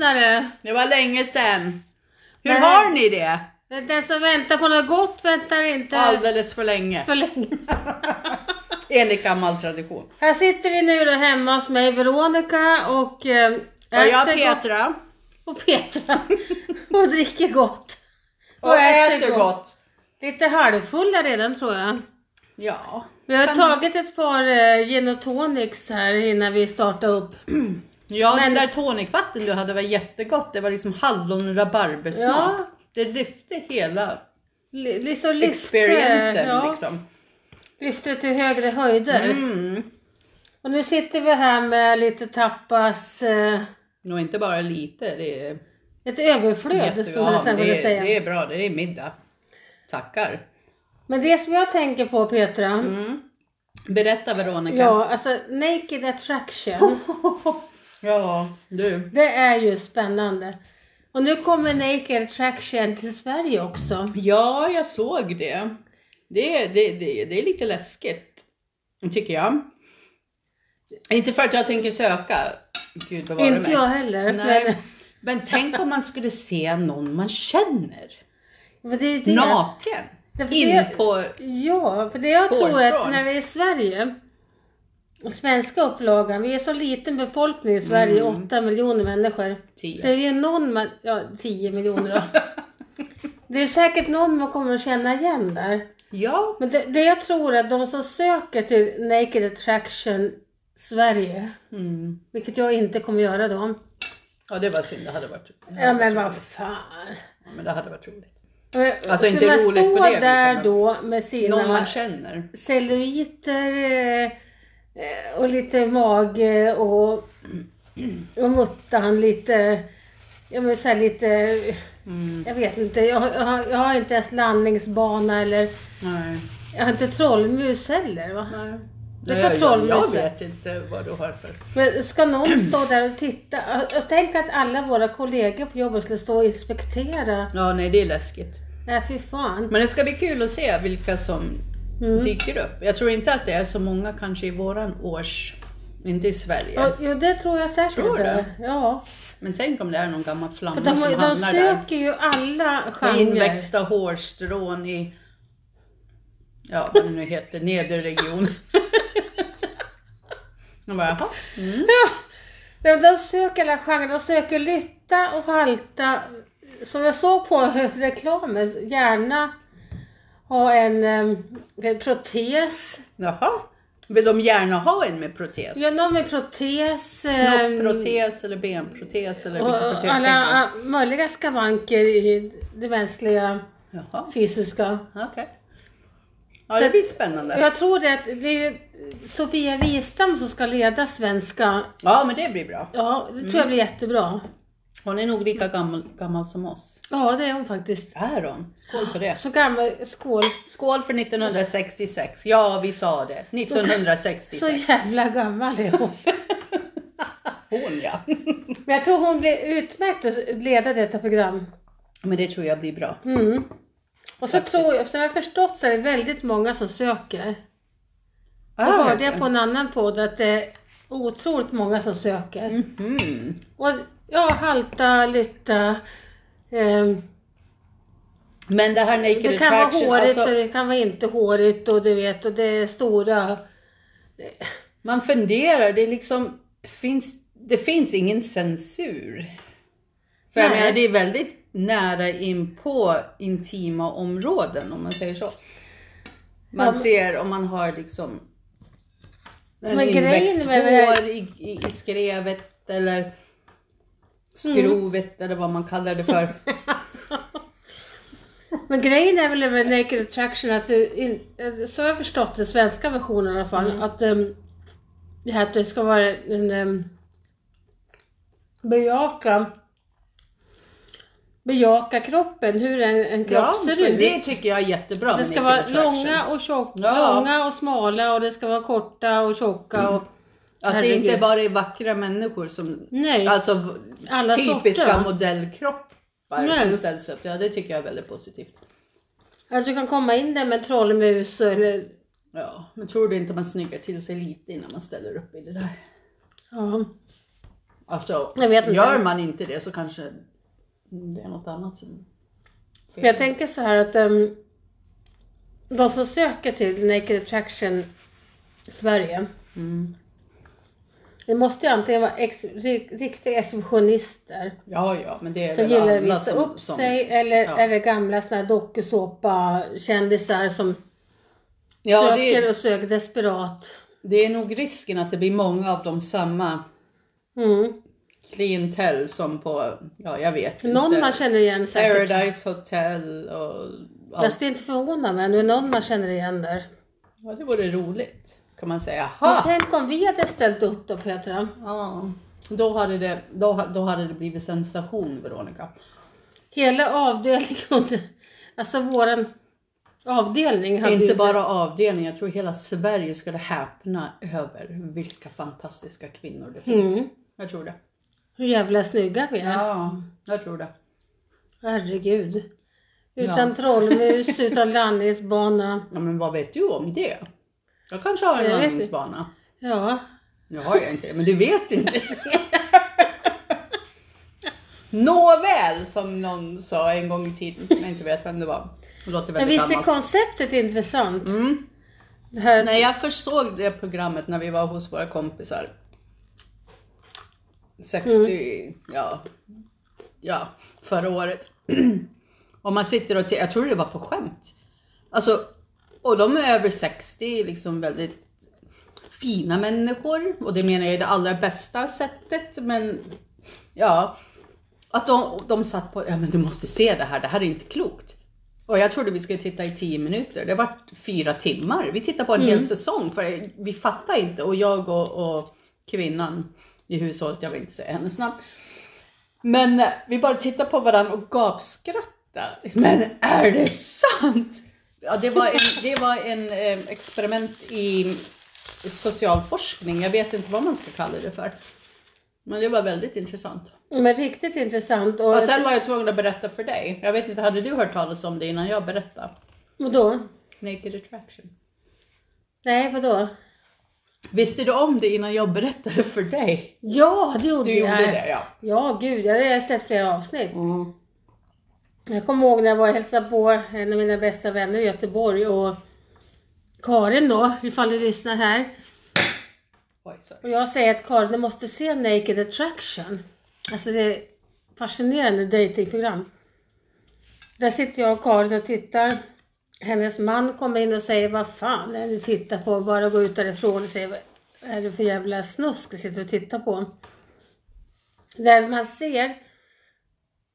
poddlyssnare. Det var länge sedan. Hur Nej. har ni det? Den som väntar på något gott väntar inte Alldeles för länge. för länge. Enligt gammal tradition. Här sitter vi nu då hemma hos mig, Veronica och eh, Och jag äter gott. Petra. Och Petra. och dricker gott. Och äter gott. Lite halvfulla redan tror jag. Ja. Vi har tagit ett par eh, gin och tonics här innan vi startade upp. Ja, Men- den där tonicvatten du hade var jättegott. Det var liksom hallon och rabarbersmak. Ja. Det lyfte hela Li- Liksom lyfte, experiencen ja, liksom. lyfte till högre höjder. Mm. Och nu sitter vi här med lite tapas, eh, Och inte bara lite, det är ett överflöd jätte- som det, kunde är, säga. det är bra, det är middag. Tackar. Men det som jag tänker på Petra, Mm. Berätta Veronica. ja alltså Naked Attraction, ja, du. det är ju spännande. Och nu kommer Naked Attraction till Sverige också. Ja, jag såg det. Det, det, det, det är lite läskigt, tycker jag. Inte för att jag tänker söka. Gud bevara Inte mig. jag heller. Nej. Men, Men tänk om man skulle se någon man känner. det det. Naken. Det- In det- på... Ja, för det jag tror att när det är Sverige, svenska upplagan, vi är så liten befolkning i Sverige, Mm. 8 miljoner människor. Så Tio. det är någon man, ja 10 miljoner då. Det är säkert någon man kommer att känna igen där. Ja. Men det, det jag tror att de som söker till Naked Attraction Sverige, Mm. vilket jag inte kommer göra då. Ja, det var synd. Det hade varit... det hade Ja men vad fan. Ja, men det hade varit roligt. Alltså Alltså, inte roligt på det viset, där då med Någon sina man känner. celluliter eh, eh, och lite mage och, och muttan lite, jag vill säga lite, Mm. jag vet inte, jag, jag, har, jag har inte ens landningsbana eller Nej. jag har inte trollmus heller va. Nej. Det var jag, jag vet inte vad du har för... Men ska någon stå där och titta? Och- och Tänk att alla våra kollegor på jobbet skulle stå och inspektera. Ja, nej det är läskigt. Nej fy fan. Men det ska bli kul att se vilka som Mm. dyker upp. Jag tror inte att det är så många kanske i våran års... Inte i Sverige. Ja, jo det tror jag säkert. Tror du? Ja. Men tänk om det är någon gammal flamma de, som de hamnar där. söker ju alla genrer. inväxta hårstrån i, ja vad det nu heter, nedre region. Jag bara, jaha. Mm. Ja, de söker alla genrer. De söker lytta och halta. Som jag såg på reklamen, gärna ha en, en protes. Jaha. Vill de gärna ha en med protes? Ja, någon med protes. Snoppprotes eller benprotes eller och, vilken och protes alla möjliga skavanker i det mänskliga? Jaha, fysiska. okej. Ja Så- det blir spännande. Jag tror det att det är Sofia Wistam som ska leda svenska. Ja men det blir bra. Ja, det tror jag blir jättebra. Hon är nog lika gammal, gammal som oss. Ja, det är hon faktiskt. Är hon? Skål för det. Så gammal, skål. Skål för 1966. Ja vi sa det. Så 1966. jävla gammal är hon. Hon ja. Men jag tror hon blir utmärkt att leda detta program. Men det tror jag blir bra. Mm. Och så Faktiskt. tror jag, som jag har förstått så är det väldigt många som söker. Ah, Jag hörde jag på en annan podd att det är otroligt många som söker. Mhm. Och ja, halta, lytta. ehm, Men det här naked det kan vara attraction, hårigt alltså, och det kan vara inte hårigt och du vet och det är stora. man funderar, det är liksom, finns, det finns ingen censur. För jag menar, det är väldigt nära in på intima områden om man säger så. Man Ja, men- ser om man har liksom en inväxt hår i, i, i skrevet eller skrovet eller vad man kallar det för. Men grejen är väl med Naked Attraction att du, in, så har jag förstått den svenska versionen i alla fall, Mm. att um, att det ska vara en um, bejaka bejaka kroppen, hur en, en kropp Ja, ser ut. det tycker jag är jättebra Det ska vara Attraction. långa och tjocka, Ja. långa och smala och det ska vara korta och tjocka och Att det Herregud. inte bara är vackra människor som, nej, alltså alla typiska sorter. modellkroppar Nej. som ställs upp. Ja, det tycker jag är väldigt positivt. Att du kan komma in där med trollmus eller Ja, men tror du inte man snyggar till sig lite innan man ställer upp i det där? ja, Alltså, Jag vet inte. gör man inte det så kanske det är något annat som Men jag tänker så här att um, de som söker till Naked Attraction Sverige, Mm. Det måste ju antingen vara ex, ri- riktiga exhibitionister Ja, ja, men det är som väl gillar att alla visa som, upp som sig eller ja. är det gamla såna här dokusåpa-kändisar som Ja, söker det och söker desperat. det är nog risken att det blir många av de samma Mm. klientell som på, ja jag vet Någon inte. man känner igen säkert. Paradise Hotel och allt. Fast det är inte förvånande men det är någon man känner igen där. Ja, det vore roligt kan man säga. Men Ha! tänk om vi hade ställt upp då Petra. Ja, då hade, det, då, då hade det blivit sensation Veronica. Hela avdelningen, alltså våran avdelning hade Inte ju... bara avdelningen, jag tror hela Sverige skulle häpna över vilka fantastiska kvinnor det finns. Mm. Jag tror det. Hur jävla snygga vi är. Ja, jag tror det. Herregud. Utan Ja. trollmus, utan landningsbana. Ja, men vad vet du om det? Jag kanske har en landningsbana. Ja, Nu har jag inte det, men du vet inte. Nåväl, som någon sa en gång i tiden som jag inte vet vem det var. Det låter men väldigt visst är gammalt. konceptet intressant? Mm. Det här, När jag först såg det programmet när vi var hos våra kompisar. 60, ja, ja, förra året. och man sitter och tittar, jag tror det var på skämt. Alltså, och de är över 60, liksom väldigt fina människor. Och det menar jag i det allra bästa sättet. Men ja, att de, de satt på, ja men du måste se det här, det här är inte klokt. Och jag trodde vi skulle titta i 10 minuter. Det var fyra timmar. Vi tittade på en Mm. hel säsong för vi fattar inte. Och jag och, och kvinnan i hushållet, jag vill inte säga hennes namn. Men vi bara tittade på varandra och gapskrattade. Men är det sant? Ja, det var en, det var en eh, experiment i socialforskning. Jag vet inte vad man ska kalla det för. Men det var väldigt intressant. men riktigt intressant. Och, Och sen var jag tvungen att berätta för dig. Jag vet inte, hade du hört talas om det innan jag berättade? Vadå? Naked attraction. Nej, vadå? Visste du om det innan jag berättade för dig? Ja, det gjorde Du jag. gjorde det ja. Ja, gud, jag har sett flera avsnitt. Jag kommer ihåg när jag var och hälsade på en av mina bästa vänner i Göteborg och Karin då, ifall du lyssnar här. Oj. Och jag säger att Karin, du måste se Naked Attraction. Alltså det är fascinerande datingprogram. Där sitter jag och Karin och tittar. Hennes man kommer in och säger, vad fan är det du tittar på? Bara gå ut därifrån och säger, vad är det för jävla snusk du sitter och tittar på? Där man ser,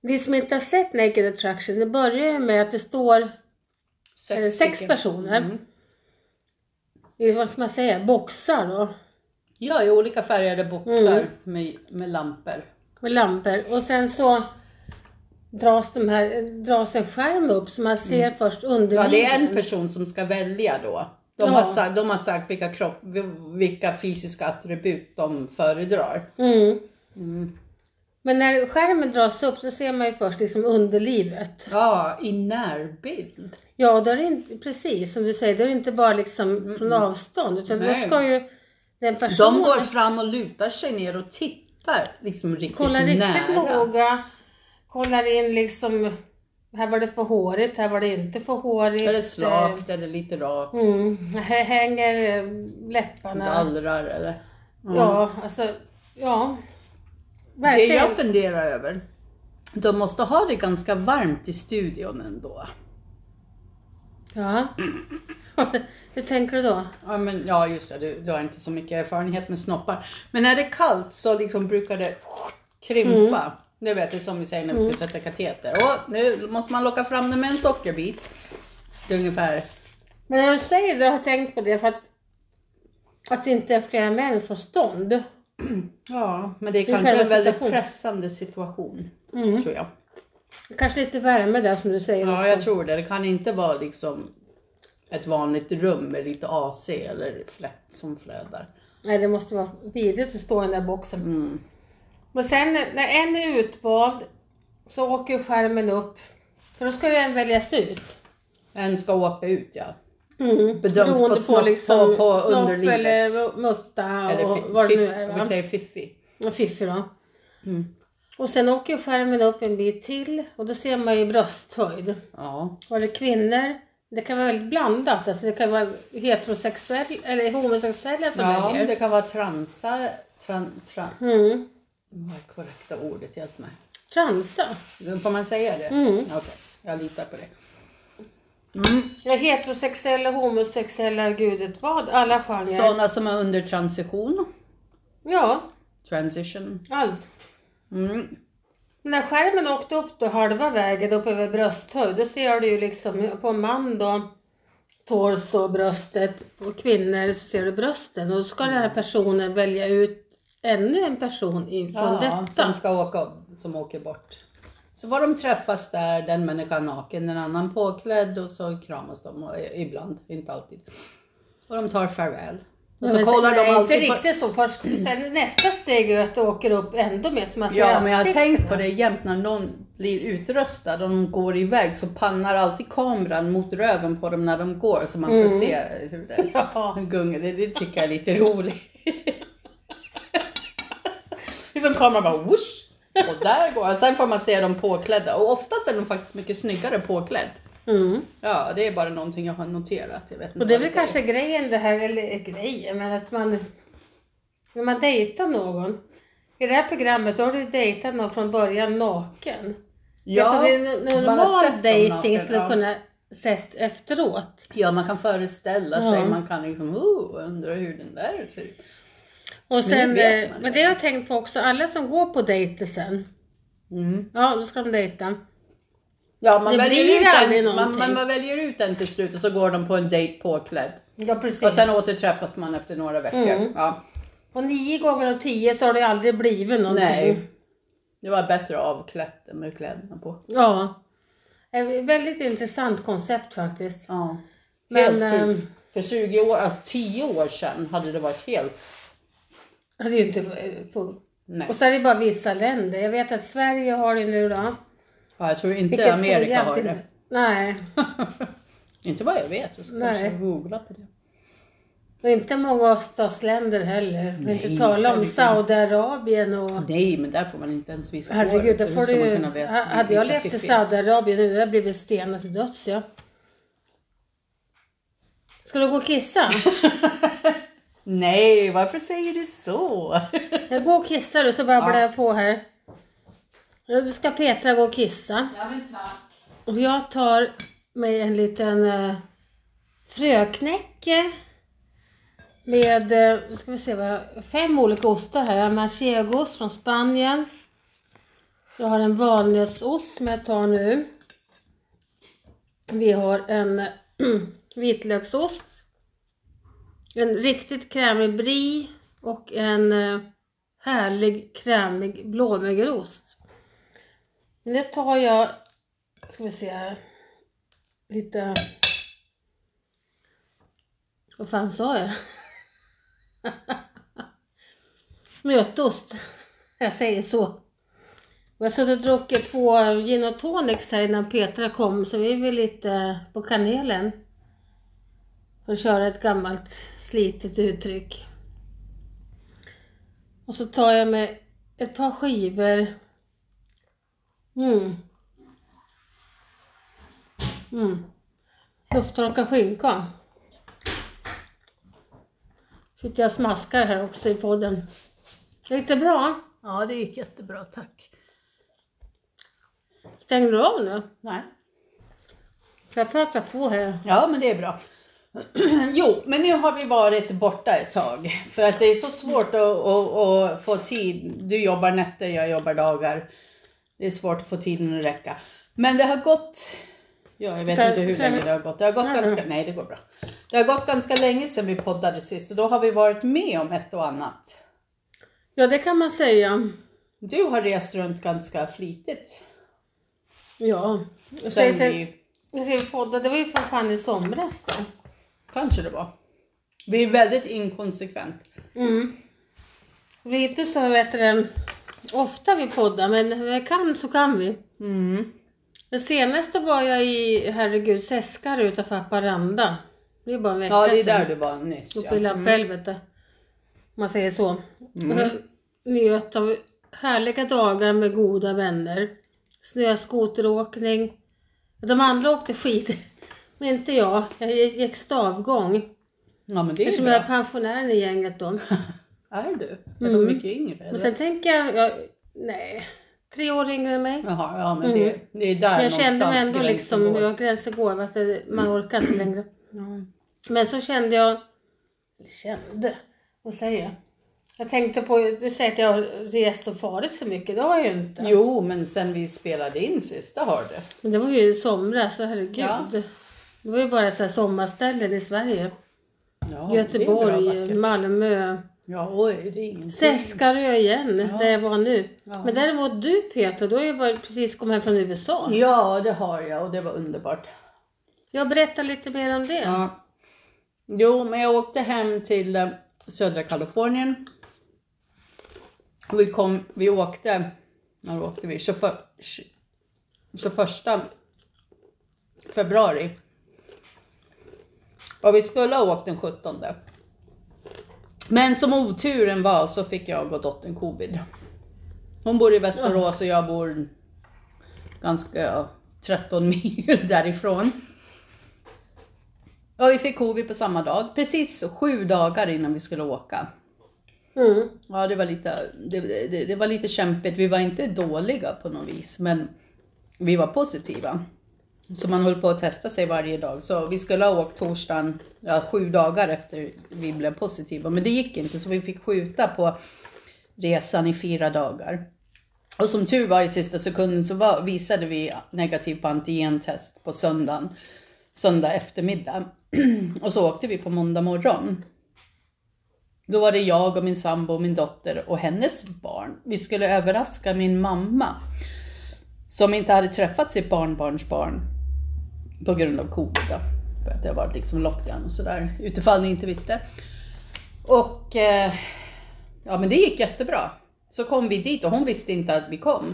vi som inte har sett Naked Attraction, det börjar ju med att det står Är det sex personer? Mm. i, vad ska man säga, boxar då. Ja, i olika färgade boxar Mm. med, med lampor. med lampor och sen så dras, de här, dras en skärm upp så man ser först Mm. Ja, det är en person som ska välja då. De, Ja. har, sagt, de har sagt vilka, kropp, vilka fysiska attribut de föredrar. Mm. Men när skärmen dras upp så ser man ju först liksom underlivet. Ja, i närbild. Ja, då är det inte, precis som du säger, då är det inte bara liksom från avstånd utan då Nej. ska ju den personen De går fram och lutar sig ner och tittar liksom riktigt kolla riktigt nära. noga, kollar in liksom, här var det för hårigt, här var det inte för hårigt. Är det slakt eller lite rakt? Mm, här hänger eh, läpparna. Dallrar eller? Mm. Ja, alltså, ja. Det Verkligen. jag funderar över, de måste ha det ganska varmt i studion ändå. Ja. Hur tänker du då? Ja, men, ja just det, du, du har inte så mycket erfarenhet med snoppar. Men när det är kallt så liksom brukar det krympa. Mm. Det vet du som vi säger när vi ska sätta kateter. Och nu måste man locka fram det med en sockerbit. Det är ungefär, Men när du säger det har jag tänkt på det för att att det inte är flera män får stånd. Ja, men det är Det är kanske en väldigt situationen. pressande situation, Mm. tror jag. Kanske lite värme där som du säger Ja, också. jag tror det. Det kan inte vara liksom ett vanligt rum med lite AC eller flätt som flödar. Nej, det måste vara vidrigt att stå i den där boxen. Mm. Men sen när en är utvald så åker ju skärmen upp. För då ska ju en väljas ut. En ska åka ut ja. Mm. Bedömt på Beroende på, snopp- liksom på- på snopp underlivet. eller mutta Eller och vad det nu är. Vi Va? säger fiffi. Fiffi då. Mm. Och sen åker skärmen upp en bit till och då ser man ju brösthöjd. Ja. Var det kvinnor? Det kan vara väldigt blandat. Alltså det kan vara heterosexuella eller homosexuella som ja, väljer. det kan vara transar. Tran, tran, Mm. vad är korrekta ordet? Hjälp mig. Transa. Får man säga det? Mm. Okej, jag litar på det. Mm. Heterosexuella, homosexuella, gud vet vad. Alla genrer. Sådana som är under transition. Ja, Transition. allt. Mm. När skärmen åkte upp då halva vägen upp över brösthöjd, då ser du ju liksom på en man då torso, bröstet, på kvinnor så ser du brösten och då ska den här personen välja ut ännu en person ifrån Ja, detta. som ska åka, som åker bort. Så var de träffas där, den människan naken, den annan påklädd och så kramas de och, ibland, inte alltid. Och de tar farväl. Och så Men kollar sen, de nej, alltid inte på... riktigt så. Först, sen nästa steg är att du åker upp ändå mer så man ser Ja, men jag har tänkt på det jämt när någon blir utröstad och de går iväg så pannar alltid kameran mot röven på dem när de går så man får Mm. se hur det Ja. gungar. Det, det tycker jag är lite roligt. liksom kameran bara whoosh och där går han. Sen får man se dem påklädda och oftast är de faktiskt mycket snyggare påklädd. Mm. Ja, det är bara någonting jag har noterat. Jag vet inte Och det är väl kanske grejen det här, eller grejen, men att man när man dejtar någon. I det här programmet då har du dejtat någon från början naken. Ja, alltså det är normal dejting skulle ja. kunna sett efteråt. ja, man kan föreställa sig, Ja. man kan liksom oh, undra hur den där ser ut. Och sen, eh, men ju. det har jag tänkt på också, alla som går på dejter sen. Mm. Ja, då ska de dejta. Ja, man Det väljer, blir ut aldrig en, någonting. man, man väljer ut en till slut och så går de på en dejt påklädd. Ja, precis. Och sen återträffas man efter några veckor. Mm. Ja. Och nio gånger av tio så har det aldrig blivit någonting. Nej. Det var bättre avklätt än med kläderna på. Ja. Ett väldigt intressant koncept faktiskt. Ja. Men Helt ehm, sjukt. För 20 år, alltså 10 år sedan hade det varit helt... det är ju inte eh, full. Nej. Och så är det bara vissa länder. Jag vet att Sverige har det nu då. Ja, jag tror inte Vilket Amerika har det. Nej, inte vad jag vet. Jag ska Nej. googla på det. och inte många öststatsländer heller. Nej, inte tala om. Saudiarabien och Nej, men där får man inte ens visa Herregud, så får du kunna veta- ha- Hade jag levt i? Saudiarabien nu, hade blivit stenat till döds ja. Ska du gå och kissa? Nej, varför säger du så? Jag går och kissar du så babblar Ja. jag på här. Nu ska Petra gå och kissa. Ja, men ta. Och jag tar mig en liten uh, fröknäcke. Med, nu ska vi se vad jag, fem olika ostar här. Jag har manchegoost från Spanien. Jag har en valnötsost som jag tar nu. Vi har en vitlöksost. En riktigt krämig brie och en eh, härlig krämig blåmögelost. Nu tar jag, ska vi se här, lite, vad fan sa jag? Mötost. jag säger så. Jag har suttit och druckit två gin och tonics här innan Petra kom så vi är väl lite på kanelen. För att köra ett gammalt slitet uttryck. Och så tar jag med ett par skivor Mm. Mm. Lufttorkad skinka. Sitter jag smaskar här också i podden. Gick det bra? Ja, det gick jättebra, tack. Stänger du av nu? Nej. Ska jag prata på här? Ja, men det är bra. Jo, men nu har vi varit borta ett tag. För att det är så svårt att, att, att få tid. Du jobbar nätter, jag jobbar dagar. Det är svårt att få tiden att räcka. Men det har gått Ja, jag vet inte hur länge det har gått. Det har gått ganska, nej. det går bra. Det har gått ganska länge sedan vi poddade sist och då har vi varit med om ett och annat. Ja, det kan man säga. Du har rest runt ganska flitigt. Ja. Sen Sen, sen, vi, sen vi poddade, det var ju för fan i somras då. Kanske det var. Vi är väldigt inkonsekvent. Mm. Inte så vet du, ofta vi poddar, men när vi kan så kan vi. Mm. Det senaste var jag i, herregud, Seskarö utanför Haparanda. Det är bara en vecka Ja, det är sedan. där du var nyss. Uppe Ja. i Lappälvet. där. Om man säger så. Mm. Jag njöt av härliga dagar med goda vänner. Snöskoteråkning. De andra åkte skidor. Men inte jag. Jag gick stavgång. ja, men det är Eftersom jag är pensionären i gänget då. Är du? Är Mm. du mycket yngre? Men sen tänker jag, jag nej, tre år yngre än mig. Jaha, ja men Mm. det, det är där Men jag kände mig någonstans ändå liksom, går. ja, gränsen går, att man orkar inte längre. Ja. Men så kände jag, kände, vad säger jag? Jag tänkte på, du säger att jag har rest och farit så mycket, det har jag ju inte. Jo, men sen vi spelade in sist, det har du. Men det var ju i somras, så herregud. Ja. Det var ju bara så här sommarställen i Sverige. Ja, Göteborg. Malmö, Ja, oj, det är ingenting. Seskarö igen, Ja. där jag var nu. Ja. Men däremot du Peter, du har ju varit, precis kommit hem från USA. Ja, det har jag och det var underbart. Jag berättar lite mer om det. Ja. Jo, men jag åkte hem till eh, södra Kalifornien. Vi, kom, vi åkte, när åkte vi? 21, 21 februari. Och vi skulle ha åkt den 17. Men som oturen var så fick jag och dottern covid. Hon bor i Västerås och jag bor ganska ja, 13 mil därifrån. Och vi fick covid på samma dag, precis sju dagar innan vi skulle åka. Mm. Ja, det var lite, det, det, det var lite kämpigt. Vi var inte dåliga på något vis, men vi var positiva. Så man höll på att testa sig varje dag. Så vi skulle ha åkt torsdagen, ja, sju dagar efter vi blev positiva. Men det gick inte, så vi fick skjuta på resan i fyra dagar. Och som tur var i sista sekunden så var, visade vi negativ på antigentest på söndagen, söndag eftermiddag. Och så åkte vi på måndag morgon. Då var det jag och min sambo och min dotter och hennes barn. Vi skulle överraska min mamma. Som inte hade träffat sitt barnbarnsbarn på grund av covid. Då, för att det har varit liksom lockdown och sådär. Utifall ni inte visste. Och eh, ja men det gick jättebra. Så kom vi dit och hon visste inte att vi kom.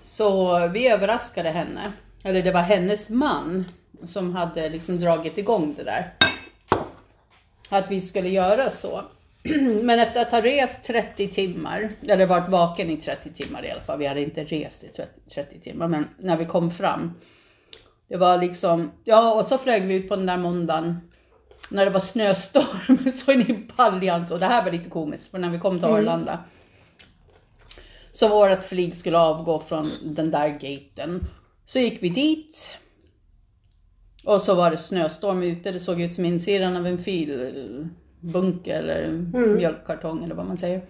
Så vi överraskade henne. Eller det var hennes man som hade liksom dragit igång det där. Att vi skulle göra så. Men efter att ha rest 30 timmar, eller varit vaken i 30 timmar i alla fall, vi hade inte rest i 30, 30 timmar, men när vi kom fram. Det var liksom, ja och så flög vi ut på den där måndagen när det var snöstorm så in i baljans och det här var lite komiskt för när vi kom till Mm. Arlanda. Så vårt flyg skulle avgå från den där gaten. Så gick vi dit. Och så var det snöstorm ute. Det såg ut som insidan av en filbunke eller Mm. mjölkkartong eller vad man säger.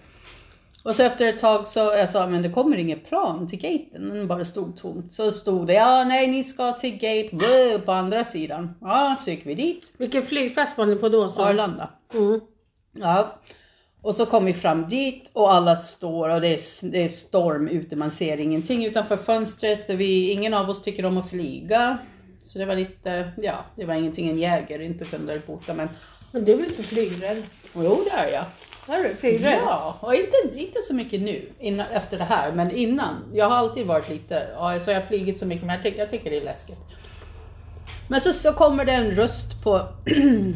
Och så efter ett tag så jag sa men det kommer inget plan till gaten. Den bara stod tomt. Så stod det ja nej ni ska till gate wow, på andra sidan. Ja så gick vi dit. Vilken flygplats var ni på då? Så? Arlanda. Mm. Ja. Och så kom vi fram dit och alla står och det är, det är storm ute, man ser ingenting utanför fönstret. Vi, ingen av oss tycker om att flyga. Så det var lite, ja, det var ingenting en jägare inte kunde bota men Men du är väl inte flygrädd? jo det är jag. Är du flygrädd? Ja, och inte, inte så mycket nu innan, efter det här men innan. Jag har alltid varit lite, ja, alltså jag har flugit så mycket men jag, tycker jag tycker det är läskigt. Men så, så kommer det en röst på,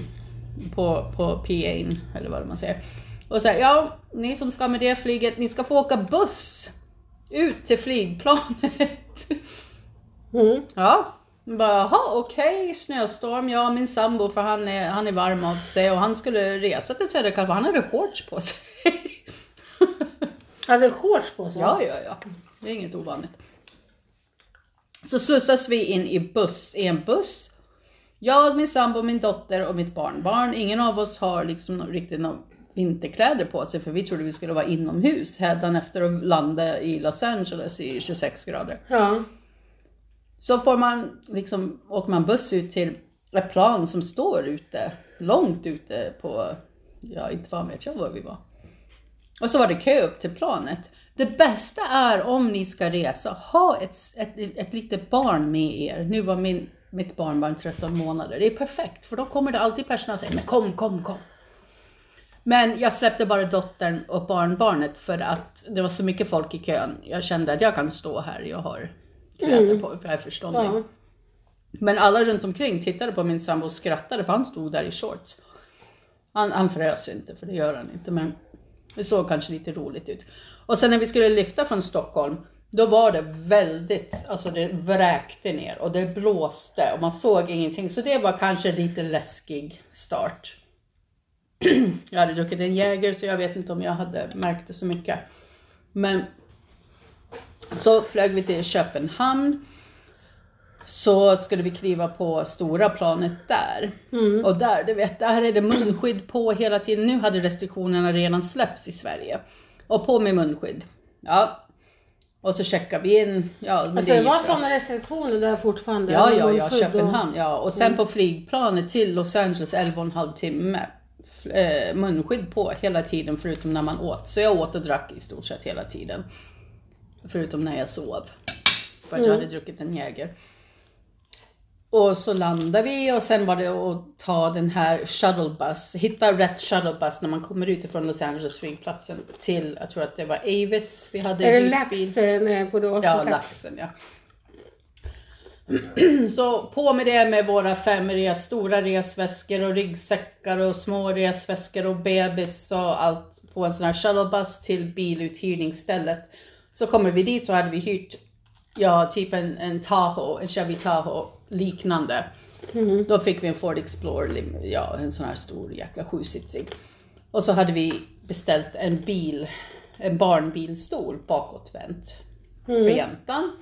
på, på PA'n eller vad man säger. Och säger ja, ni som ska med det flyget, ni ska få åka buss ut till flygplanet. Mm. Ja, bara, jaha okej, snöstorm, ja min sambo för han är, han är varm av sig och han skulle resa till södra Kalifornien, han hade shorts på sig. Hade shorts på sig? ja, ja, ja, det är inget ovanligt. Så slussas vi in i buss, i en buss. Jag, min sambo, min dotter och mitt barnbarn. Ingen av oss har liksom riktigt några vinterkläder på sig för vi trodde vi skulle vara inomhus hädan efter att landa i Los Angeles i 26 grader. Ja. Så får man liksom, åker man buss ut till ett plan som står ute, långt ute på, ja inte fan vet jag var vi var. Och så var det kö upp till planet. Det bästa är om ni ska resa, ha ett, ett, ett litet barn med er. Nu var min, mitt barnbarn 13 månader. Det är perfekt för då kommer det alltid personal och säger men kom, kom, kom. Men jag släppte bara dottern och barnbarnet för att det var så mycket folk i kön. Jag kände att jag kan stå här, jag har kläder Mm. på, för jag är förståndig. Ja. Men alla runt omkring tittade på min sambo och skrattade för han stod där i shorts. Han, han frös inte, för det gör han inte, men det såg kanske lite roligt ut. Och sen när vi skulle lyfta från Stockholm, då var det väldigt, alltså det vräkte ner och det blåste och man såg ingenting. Så det var kanske lite läskig start. jag hade druckit en Jäger så jag vet inte om jag hade märkt det så mycket. Men så flög vi till Köpenhamn. Så skulle vi kliva på stora planet där. Mm. Och där, du vet, där är det munskydd på hela tiden. Nu hade restriktionerna redan släppts i Sverige. Och på med munskydd. Ja. Och så checkar vi in. Ja, men Alltså det gick var sådana restriktioner där fortfarande? Ja, ja, ja, munskydd och- Köpenhamn, ja. Och sen på flygplanet till Los Angeles 11,5 timme. Eh, munskydd på hela tiden förutom när man åt. Så jag åt och drack i stort sett hela tiden. Förutom när jag sov. För att jag Mm. hade druckit en Jäger. Och så landade vi och sen var det att ta den här shuttlebus, hitta rätt shuttlebus när man kommer ut ifrån Los Angeles flygplatsen till, jag tror att det var Avis vi hade Är det hyrt lax bil. eh, på då? Ja, laxen ja. Så på med det med våra fem res, stora resväskor och ryggsäckar och små resväskor och bebis och allt på en sån här shuttlebus till biluthyrningsstället. Så kommer vi dit så hade vi hyrt, ja typ en, en Tahoe, en Chevy Tahoe liknande. Mm. Då fick vi en Ford Explorer, ja en sån här stor jäkla sjusitsig. Och så hade vi beställt en bil, en barnbilstol bakåtvänt för Mm. jäntan.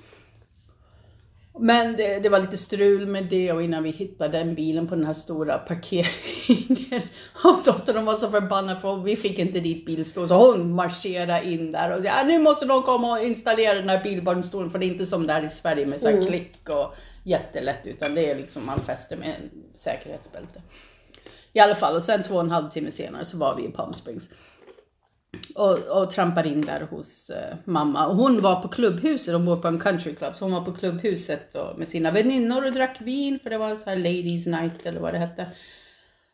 Men det, det var lite strul med det och innan vi hittade den bilen på den här stora parkeringen. Och dottern var så förbannad för vi fick inte dit bilstol så hon marscherade in där och ja, nu måste de komma och installera den här bilbarnstolen för det är inte som där i Sverige med så här Mm. klick och jättelätt utan det är liksom man fäster med en säkerhetsbälte. I alla fall och sen två och en halv timme senare så var vi i Palm Springs. Och, och trampar in där hos eh, mamma. Och hon var på klubbhuset, de bor på en country club, så hon var på klubbhuset och, med sina väninnor och drack vin för det var en sån här ladies night eller vad det hette.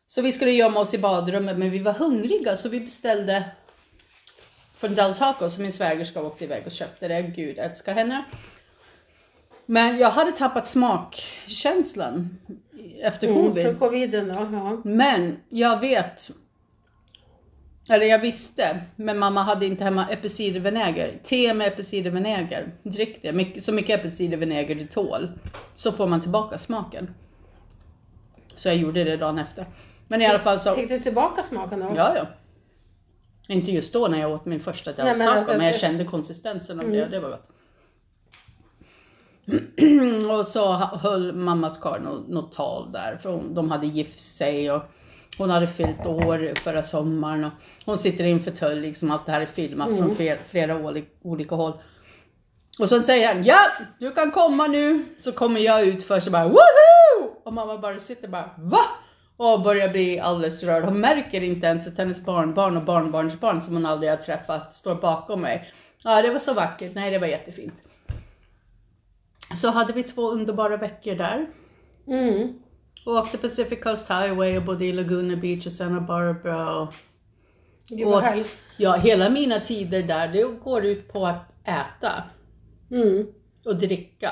Så vi skulle gömma oss i badrummet men vi var hungriga så vi beställde från Del Taco som min svägerska åkte iväg och köpte det. Gud älskar henne. Men jag hade tappat smakkänslan efter Mm, covid. för coviden då, ja. Men jag vet, eller jag visste, men mamma hade inte hemma epicidervinäger. Te med epicidervinäger, drick det. Så mycket epicidervinäger du tål. Så får man tillbaka smaken. Så jag gjorde det dagen efter. Men i alla fall så, Fick du tillbaka smaken då? ja ja. Inte just då när jag åt min första Nej, men taco, alltså, men jag det- kände konsistensen av Mm. det, det var gott. och så höll mammas karl något, tal där, för hon, de hade gift sig och hon hade fyllt år förra sommaren och hon sitter i en fåtölj, liksom allt det här är filmat Mm. från flera, flera oli- olika håll. Och så säger han, ja du kan komma nu. Så kommer jag ut först och bara woho! Och mamma bara sitter bara va? Och börjar bli alldeles rörd. Hon märker inte ens att hennes barnbarn och barnbarnsbarn som hon aldrig har träffat står bakom mig. Ja det var så vackert, nej det var jättefint. Så hade vi två underbara veckor där. Mm. Och åkte Pacific Coast Highway och bodde i Laguna Beach och Santa Barbara. Och, Gud vad Och- härligt. ja, hela mina tider där, det går ut på att äta. Mm. och dricka.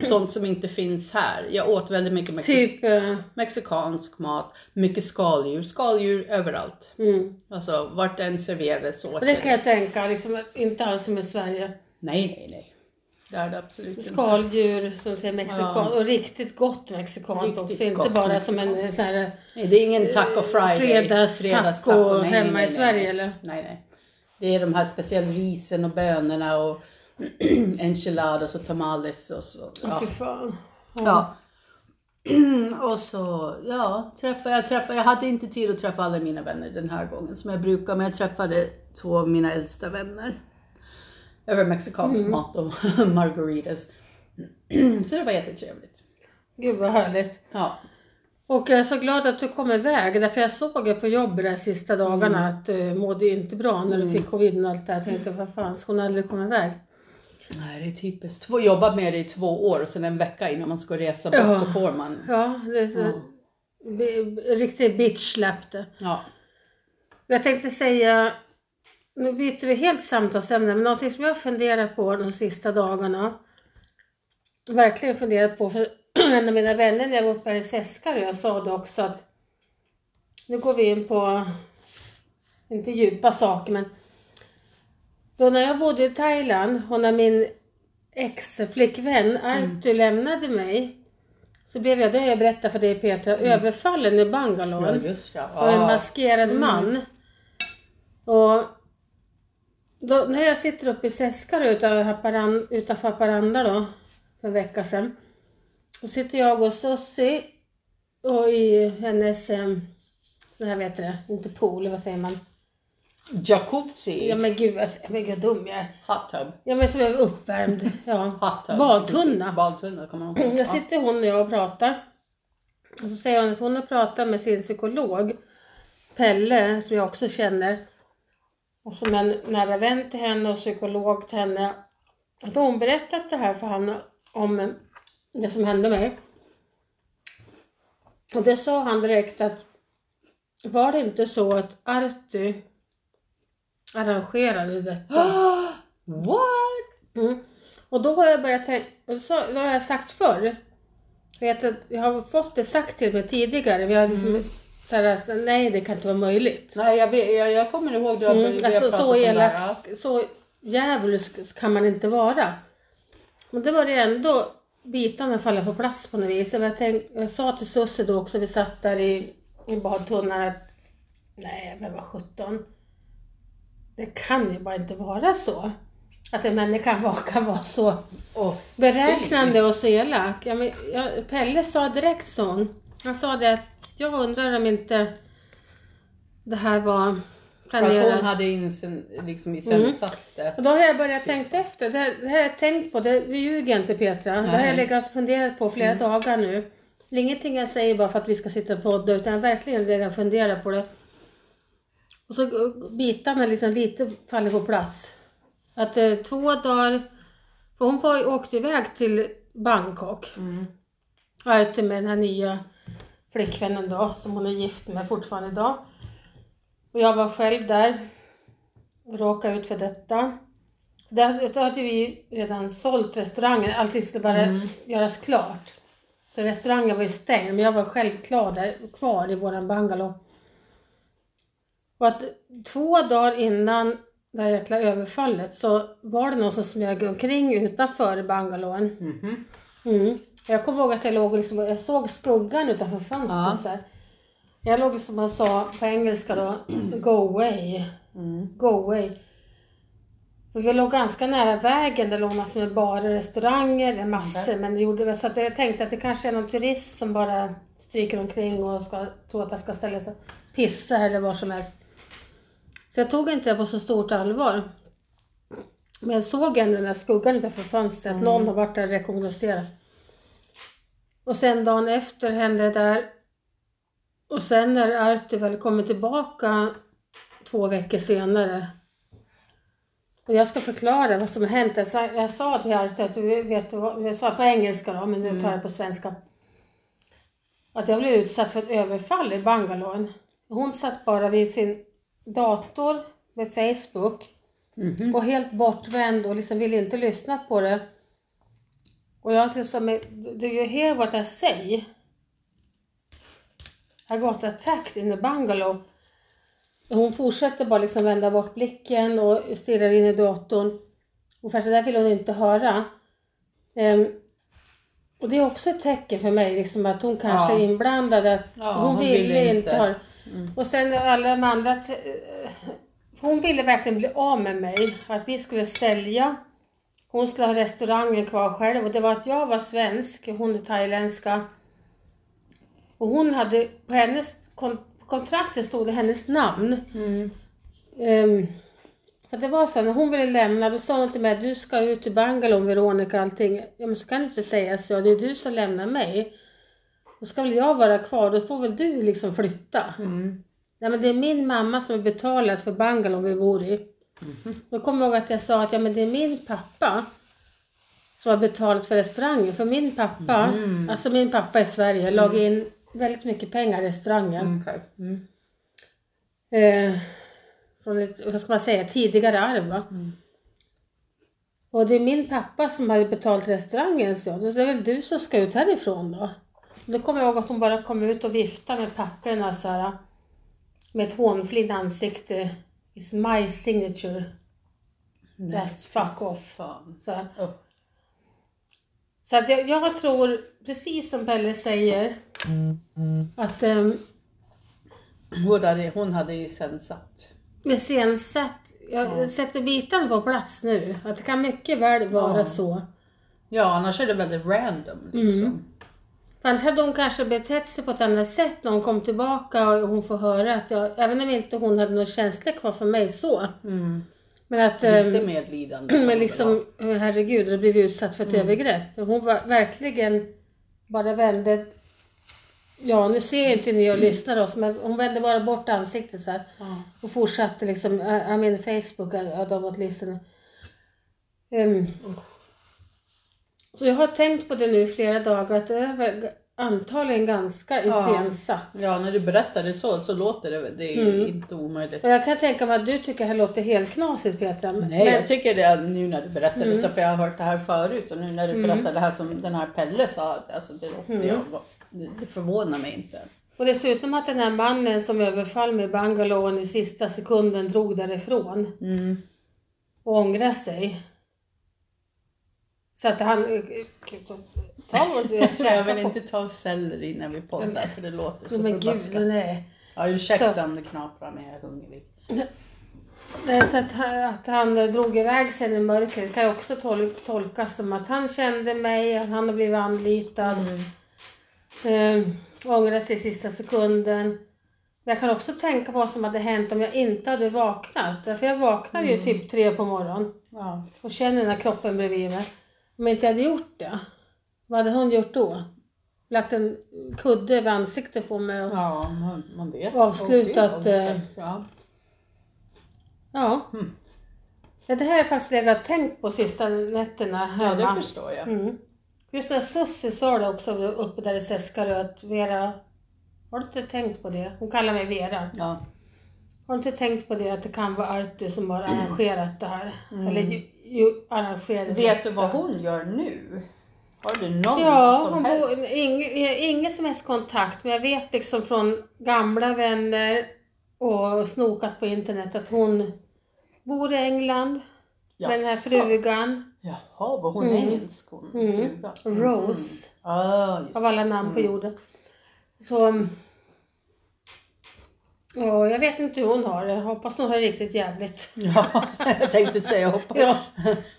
Sånt som inte finns här. Jag åt väldigt mycket mexi- Typ, eh, mexikansk mat, mycket skaldjur, skaldjur överallt. mm. Alltså vart den serverades åt det kan jag tänka, liksom, inte alls som i Sverige. Nej, nej, nej. Det är det absolut inte. Skaldjur som säger mexikan Ja. och riktigt gott mexikanskt Riktigt också. Inte bara som en mexikanskt. sån här Nej, det är ingen taco friday. fredagstaco Nej, nej, hemma nej, i nej, Sverige, nej. eller? Nej, nej. Det är de här speciella risen och bönorna och enchiladas och tamales och så. Ja. fy fan. Ja. och så, ja, träffa, jag träffade, jag hade inte tid att träffa alla mina vänner den här gången som jag brukar, men jag träffade två av mina äldsta vänner. Över mexikansk Mm. mat och margaritas. Så det var jättetrevligt. Gud vad härligt. Ja. Och jag är så glad att du kom iväg därför jag såg ju på jobbet de sista dagarna Mm. att du mådde ju inte bra när du Mm. fick covid och allt det här. Jag tänkte vad fan, ska hon aldrig komma iväg? Nej, det är typiskt. Två, jobba med det i två år och sen en vecka innan man ska resa bort Ja. så får man. Ja, det är så, Ja. riktigt bitch släppte. Ja. Jag tänkte säga, nu byter vi helt samtalsämne, men någonting som jag funderar på de sista dagarna, verkligen funderat på, för en av mina vänner när jag var uppe här i Seskarö, jag sa det också att nu går vi in på, inte djupa saker, men då när jag bodde i Thailand och när min ex-flickvän Artu lämnade mig så blev jag, det har jag berättat för dig Petra, överfallen i Bangalore ja, just ja. och en maskerad Mm. man. Och då, när jag sitter uppe i Seskarö utanför Haparanda, utanför Haparanda då, för en vecka sedan. Så sitter jag och Sussi och i hennes, eh, här vet det, inte pool, vad säger man? Jacuzzi. Ja men gud, vad- men gud dum jag är. Hot tub. Ja men som är uppvärmd. Ja. Hot tub. Badtunna. Badtunna kommer man ihåg. Jag sitter hon och jag och pratar. Och så säger hon att hon har pratat med sin psykolog Pelle, som jag också känner. Och som en nära vän till henne och psykolog till henne. Att hon berättat det här för han om det som hände mig. Och det sa han direkt att var det inte så att Arty arrangerade detta? What? Mm. Och då har jag börjat tänka, och så, det har jag sagt förr. Jag, vet att jag har fått det sagt till mig tidigare. Vi har liksom Mm. Så här, nej det kan inte vara möjligt. Nej, jag, vet, jag, jag kommer ihåg det. Mm, alltså så elak, så djävulsk kan man inte vara. Men det var det ändå bitarna faller på plats på något vis. Jag, tänk, jag sa till Susse då också, vi satt där i, i badtunnan att nej men vad sjutton. Det kan ju bara inte vara så. Att en människa kan vara, så Åh, beräknande och så elak. Ja, men, ja, Pelle sa direkt så. hon. Han sa det att jag undrar om inte det här var För att hon planerat. hade insen, liksom iscensatt det. Och då har jag börjat tänka efter. Det, här- det här har jag tänkt på. Det, det ljuger inte Petra. Det har jag Nej. legat och funderat på flera Mm. dagar nu. Det är ingenting jag säger bara för att vi ska sitta och podda utan jag har verkligen legat och funderat på det. Och så bitarna liksom lite faller på plats. Att eh, två dagar, för hon var, åkte iväg till Bangkok. Mm. Arti med den här nya flickvännen då, som hon är gift med fortfarande idag. Och jag var själv där och råkade ut för detta. Där, då hade vi redan sålt restaurangen, allting skulle bara Mm. göras klart. Så restaurangen var ju stängd, men jag var själv klar där, kvar i våran bungalow. Och att två dagar innan det här jäkla överfallet så var det någon som smög omkring utanför bungalowen. Mhm. Mm. Jag kommer ihåg att jag låg och liksom, jag såg skuggan utanför fönstret Ja. Jag låg liksom och sa på engelska då, go away, Mm. go away. Vi låg ganska nära vägen, där låg massor med barer och restauranger, massor, Okej. men det gjorde väl så att jag tänkte att det kanske är någon turist som bara stryker omkring och ska, tror att jag ska ställa sig pissa eller var som helst. Så jag tog inte det på så stort allvar. Men jag såg ändå den där skuggan utanför fönstret, Mm. någon har varit där och rekognoserat. Och sen dagen efter hände det där. Och sen när Arti väl kommer tillbaka två veckor senare. Och jag ska förklara vad som har hänt. Jag sa, jag sa till du vet du vad, jag sa på engelska då, men nu tar jag på svenska. Att jag blev utsatt för ett överfall i Bangalore. Hon satt bara vid sin dator med Facebook Mhm. och helt bortvänd och liksom ville inte lyssna på det. Och jag sa som do you hear what I say? I got attacked in the bungalow. Hon fortsätter bara liksom vända bort blicken och stirrar in i datorn. Och för det där vill hon inte höra. Ehm, och det är också ett tecken för mig liksom att hon kanske Ja. är inblandad. Att Ja, hon, hon ville ville inte inte. höra. Mm. Och sen alla de andra. Hon ville verkligen bli av med mig. Att vi skulle sälja. Hon skulle ha restaurangen kvar själv. Och det var att jag var svensk. Hon är thailändska. Och hon hade på hennes kon- kontraktet stod det hennes namn. Mm. Ehm, För det var så, när hon ville lämna då sa hon till mig du ska ut till Bangalore Veronica och allting. Ja men så kan du inte säga så, det är du som lämnar mig. Då ska väl jag vara kvar, då får väl du liksom flytta. Mm. Nej men det är min mamma som har betalat för Bangalore vi bor i. Mhm. Då kommer jag ihåg att jag sa att ja men det är min pappa som har betalat för restaurangen. För min pappa, Mm. alltså min pappa i Sverige, la in väldigt mycket pengar i restaurangen. Okej. Mm. Eh, från ett, vad ska man säga, tidigare arv va. Mm. Och det är min pappa som har betalat restaurangen så då är det väl du som ska ut härifrån då. Då kommer jag ihåg att hon bara kom ut och viftade med papperna så här. Med ett hånflint ansikte. It's my signature. Nej. Just fuck off. Fan. Så. Usch. så att jag, jag tror, precis som Pelle säger, att um, Hon hade, hon hade ju sen satt. iscensatt, jag Ja. sätter bitarna på plats nu. Att det kan mycket väl vara Ja. så. Ja, annars är det väldigt random liksom. Mm. För Annars hade hon kanske betett sig på ett annat sätt när hon kom tillbaka och hon får höra att jag, även om inte hon hade några känslor kvar för mig så. Mm. Men att, Lite ehm, medlidande. men liksom, herregud, har blivit utsatt för ett Mm. övergrepp. Hon var verkligen bara vände, ja nu ser inte ni och lyssnar oss, men hon vände bara bort ansiktet så här. Ja. Och fortsatte liksom, I I mean Facebook, I don't want to listen. Ehm, så jag har tänkt på det nu i flera dagar att det är väl antagligen ganska Ja. iscensatt. ja, när du berättar det så, så låter det, det är Mm. inte omöjligt. Och jag kan tänka mig att du tycker det här låter helt knasigt Petra. Men, Nej, jag tycker det nu när du berättar det Mm. så, för jag har hört det här förut och nu när du Mm. berättar det här som den här Pelle sa, att, alltså det, låter, Mm. jag, det, det förvånar mig inte. och dessutom att den här mannen som överfall med Bangalore i sista sekunden drog därifrån Mm. och ångrade sig. Så att han... eh, Ta och Jag vill inte ta selleri när vi poddar för det låter så Men gud, förbaskat. nej. Ja, ursäkta om det knaprar men jag är hungrig. Nej, Så att, han- att han drog iväg sen i mörkret kan jag också tol- tolkas som att han kände mig, att han har blivit anlitad. Mm. Eh, ångrade sig i sista sekunden. Men jag kan också tänka på vad som hade hänt om jag inte hade vaknat. Därför jag vaknade ju Mm. typ tre på morgonen Ja. och känner den här kroppen bredvid mig. Om jag inte hade gjort det, vad hade hon gjort då? Lagt en kudde över ansiktet på mig och... ja, man, man vet. Avslutat, det är eh, Ja. Ja. Mm. ja. Det här har jag faktiskt legat tänkt på sista nätterna ja, hemma. det förstår jag. Mm. Just när Sussie sa det också uppe där i Seskarö att Vera, har du inte tänkt på det? Hon kallar mig Vera. Ja. Har du inte tänkt på det att det kan vara Artur som har arrangerat det här? Mm. Eller ju, arrangerat Vet du vad hon gör nu? Har du någon Ja, som helst? bor, ing, ingen som helst kontakt men jag vet liksom från gamla vänner och snokat på internet att hon bor i England med den här Jaså? frugan. Jaha, var hon Mm. engelsk hon? Mm. frugan? Rose. Mm. Ah, Av alla namn på Mm. jorden. Så... mm, Ja, jag vet inte hur hon har det. Jag hoppas hon har det riktigt jävligt. Ja, jag tänkte säga hoppas. Ja.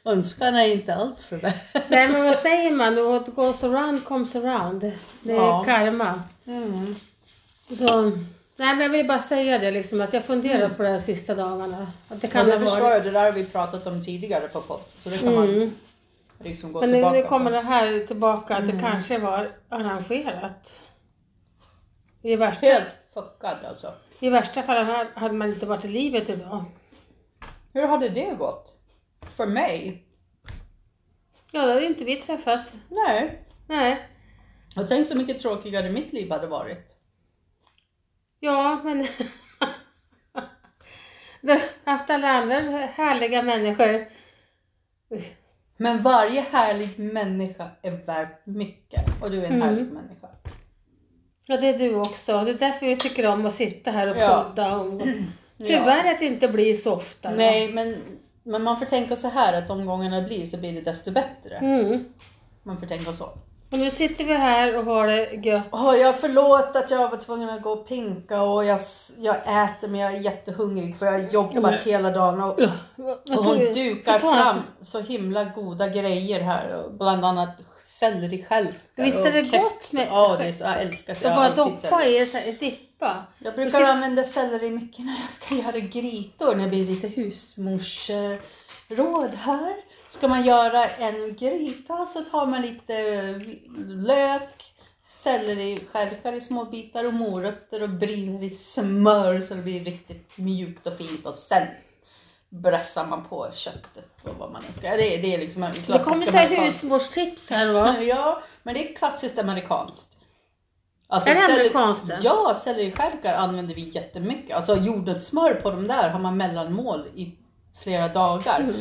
Önskan är inte allt för väl. Nej men vad säger man? What goes around comes around. Det är Ja. karma. Mm. Så, nej men jag vill bara säga det liksom att jag funderar på det här sista dagarna. Att det kan det ha förstår jag, det där har vi pratat om tidigare på podd. Så det kan man Mm. liksom gå Men nu, tillbaka nu kommer på. det här tillbaka att det Mm. kanske var arrangerat. I värsta, Helt fuckad alltså. I värsta fall hade- man inte varit i livet idag. Hur hade det gått? För mig? Ja, då hade inte vi träffats. Nej. Nej. Jag tänk så mycket tråkigare mitt liv hade varit. Ja, men... Du haft alla andra härliga människor. Men varje härlig människa är värd mycket. Och du är en Mm. härlig människa. Ja, det är du också. Det är därför vi tycker om att sitta här och Ja. podda. Och... Tyvärr att det inte blir så ofta. Nej, men, men man får tänka så här att de gångerna det blir så blir det desto bättre. Mm. Man får tänka så. Och nu sitter vi här och har det gött. Oh, jag förlåt att jag var tvungen att gå och pinka och jag, jag äter men jag är jättehungrig för jag har jobbat men- hela dagen och, och hon du? dukar fram så himla goda grejer här bland annat selleristjälkar Visst är det gott med- Ja, det är så, jag älskar så Och bara doppa i, så här, dippa. Jag brukar sen- använda selleri mycket när jag ska göra grytor, när det blir lite husmorsråd här. Ska man göra en gryta så tar man lite lök, selleristjälkar i små bitar och morötter och bryner i smör så det blir riktigt mjukt och fint och sen brössar man på köttet och vad man än ska. Det är, det är liksom en Det klassisk kommer så här husmorstips här va? Ja, men det är klassiskt amerikanskt. Alltså, Är det amerikanskt det? Ja, selleristjälkar använder vi jättemycket. Alltså jordnötssmör på de där har man mellanmål i flera dagar. Mm.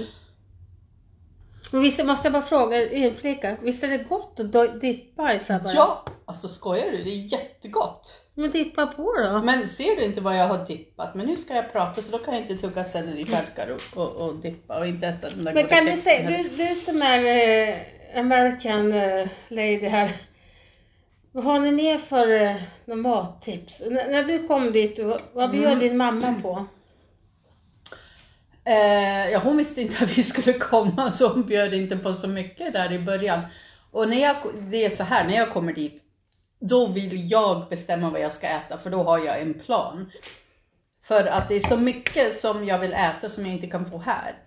Men visst måste jag bara fråga, inflika, visst är det gott att dippa i så här bara? Ja, alltså skojar du? Det är jättegott. Men dippa på då. Men ser du inte vad jag har dippat? Men nu ska jag prata så då kan jag inte tugga selleristjälkar och, och, och dippa och inte äta den där Men kan du säga, du, du som är eh, American eh, lady här. Vad har ni mer för eh, mattips? N- när du kom dit, vad, vad bjöd Mm. din mamma på? Eh, ja, hon visste inte att vi skulle komma så hon bjöd inte på så mycket där i början. Och när jag, det är så här, när jag kommer dit, då vill jag bestämma vad jag ska äta för då har jag en plan. För att det är så mycket som jag vill äta som jag inte kan få här.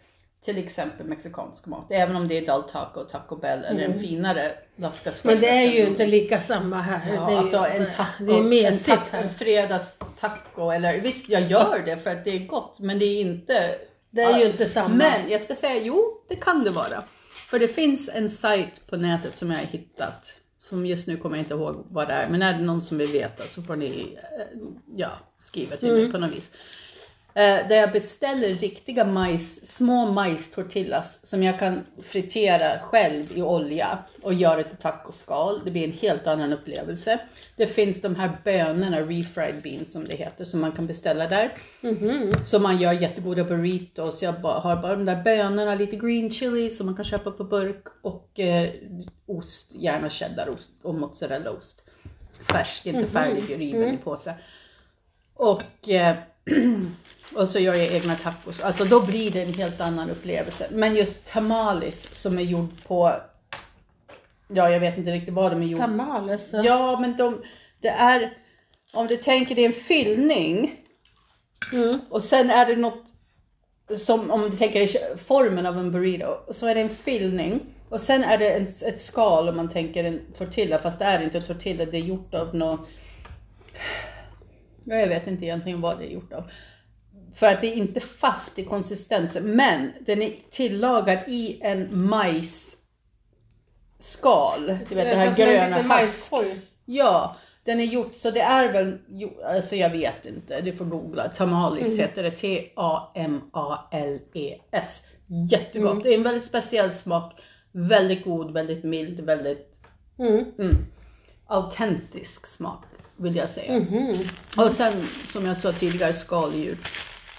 Till exempel mexikansk mat, även om det är Del Taco, Taco Bell eller en finare Las Men det är ju inte lika samma här. Ja, det är, alltså en taco, Det är en, taco, en fredagstaco eller visst jag gör det för att det är gott men det är inte Det är ju inte samma. Men jag ska säga jo, det kan det vara. För det finns en sajt på nätet som jag har hittat. Som just nu kommer jag inte ihåg vad det är. Men är det någon som vill veta så får ni eh, ja, skriva till mig Mm. på något vis. Eh, där jag beställer riktiga majs, små majstortillas som jag kan fritera själv i olja och göra till tacoskal. Det blir en helt annan upplevelse. Det finns de här bönorna, refried beans som det heter, som man kan beställa där. Mhm. Så man gör jättegoda burritos. Jag har bara de där bönorna, lite green chili som man kan köpa på burk och eh, ost, gärna cheddarost och mozzarellaost. Färsk, inte Mhm. färdig, riven i Mm. påse. Och, eh, och så gör jag egna tacos. Alltså då blir det en helt annan upplevelse. Men just tamales som är gjord på, ja jag vet inte riktigt vad de är gjord Tamales. så. Ja men de, det är, om du tänker det är en fyllning Mm. och sen är det något som, om du tänker i formen av en burrito, så är det en fyllning. Och sen är det en, ett skal om man tänker en tortilla, fast det är inte tortilla, det är gjort av något... Ja, jag vet inte egentligen vad det är gjort av. För att det är inte fast i konsistensen, men den är tillagad i en majsskal. Du vet det här är som en gröna hask. Ja, den är gjort så det är väl, alltså jag vet inte, du får googla. Tamales Mm. heter det, T-A-M-A-L-E-S. Jättegott, Mm. det är en väldigt speciell smak. Väldigt god, väldigt mild, väldigt Mm. mm, autentisk smak vill jag säga. Mhm. Och sen som jag sa tidigare, skaldjur.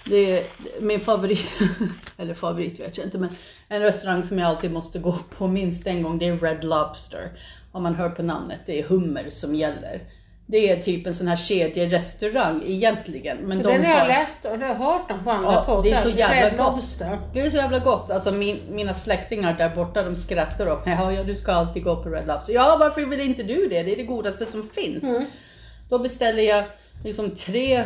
Det är min favorit, eller favorit vet jag inte, men en restaurang som jag alltid måste gå på minst en gång, det är Red Lobster. Om man hör på namnet, det är hummer som gäller. Det är typ en sån här kedjerestaurang egentligen. Men de Den har jag läst och har hört om på andra Ja, poddar. det är så jävla gott. Lobster. det är så jävla gott. Alltså min, mina släktingar där borta de skrattar åt mig. Ja, ja, du ska alltid gå på Red Lobster. Ja, varför vill inte du det? Det är det godaste som finns. Mm. Då beställer jag liksom tre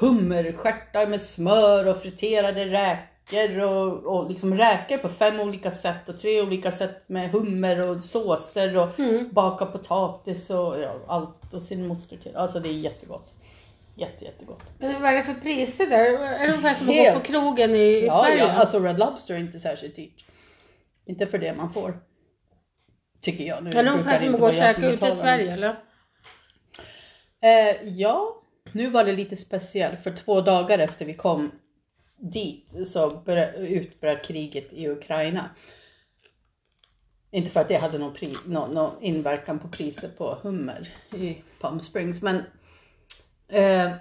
hummerstjärtar med smör och friterade räkor och, och liksom räkor på fem olika sätt och tre olika sätt med hummer och såser och Mm. baka potatis och ja, allt och sin moster till. Alltså det är jättegott. Jätte, jättegott. Men Vad är det för priser där? Är det ungefär som att gå på krogen i, i Ja, Sverige? ja, alltså Red Lobster är inte särskilt dyrt. Inte för det man får. Tycker jag. Nu är det ungefär som att gå och käka ute i. Sverige eller? Eh, ja, nu var det lite speciellt för två dagar efter vi kom dit så utbröt kriget i Ukraina. Inte för att det hade någon, pri, någon, någon inverkan på priset på hummer i Palm Springs men eh,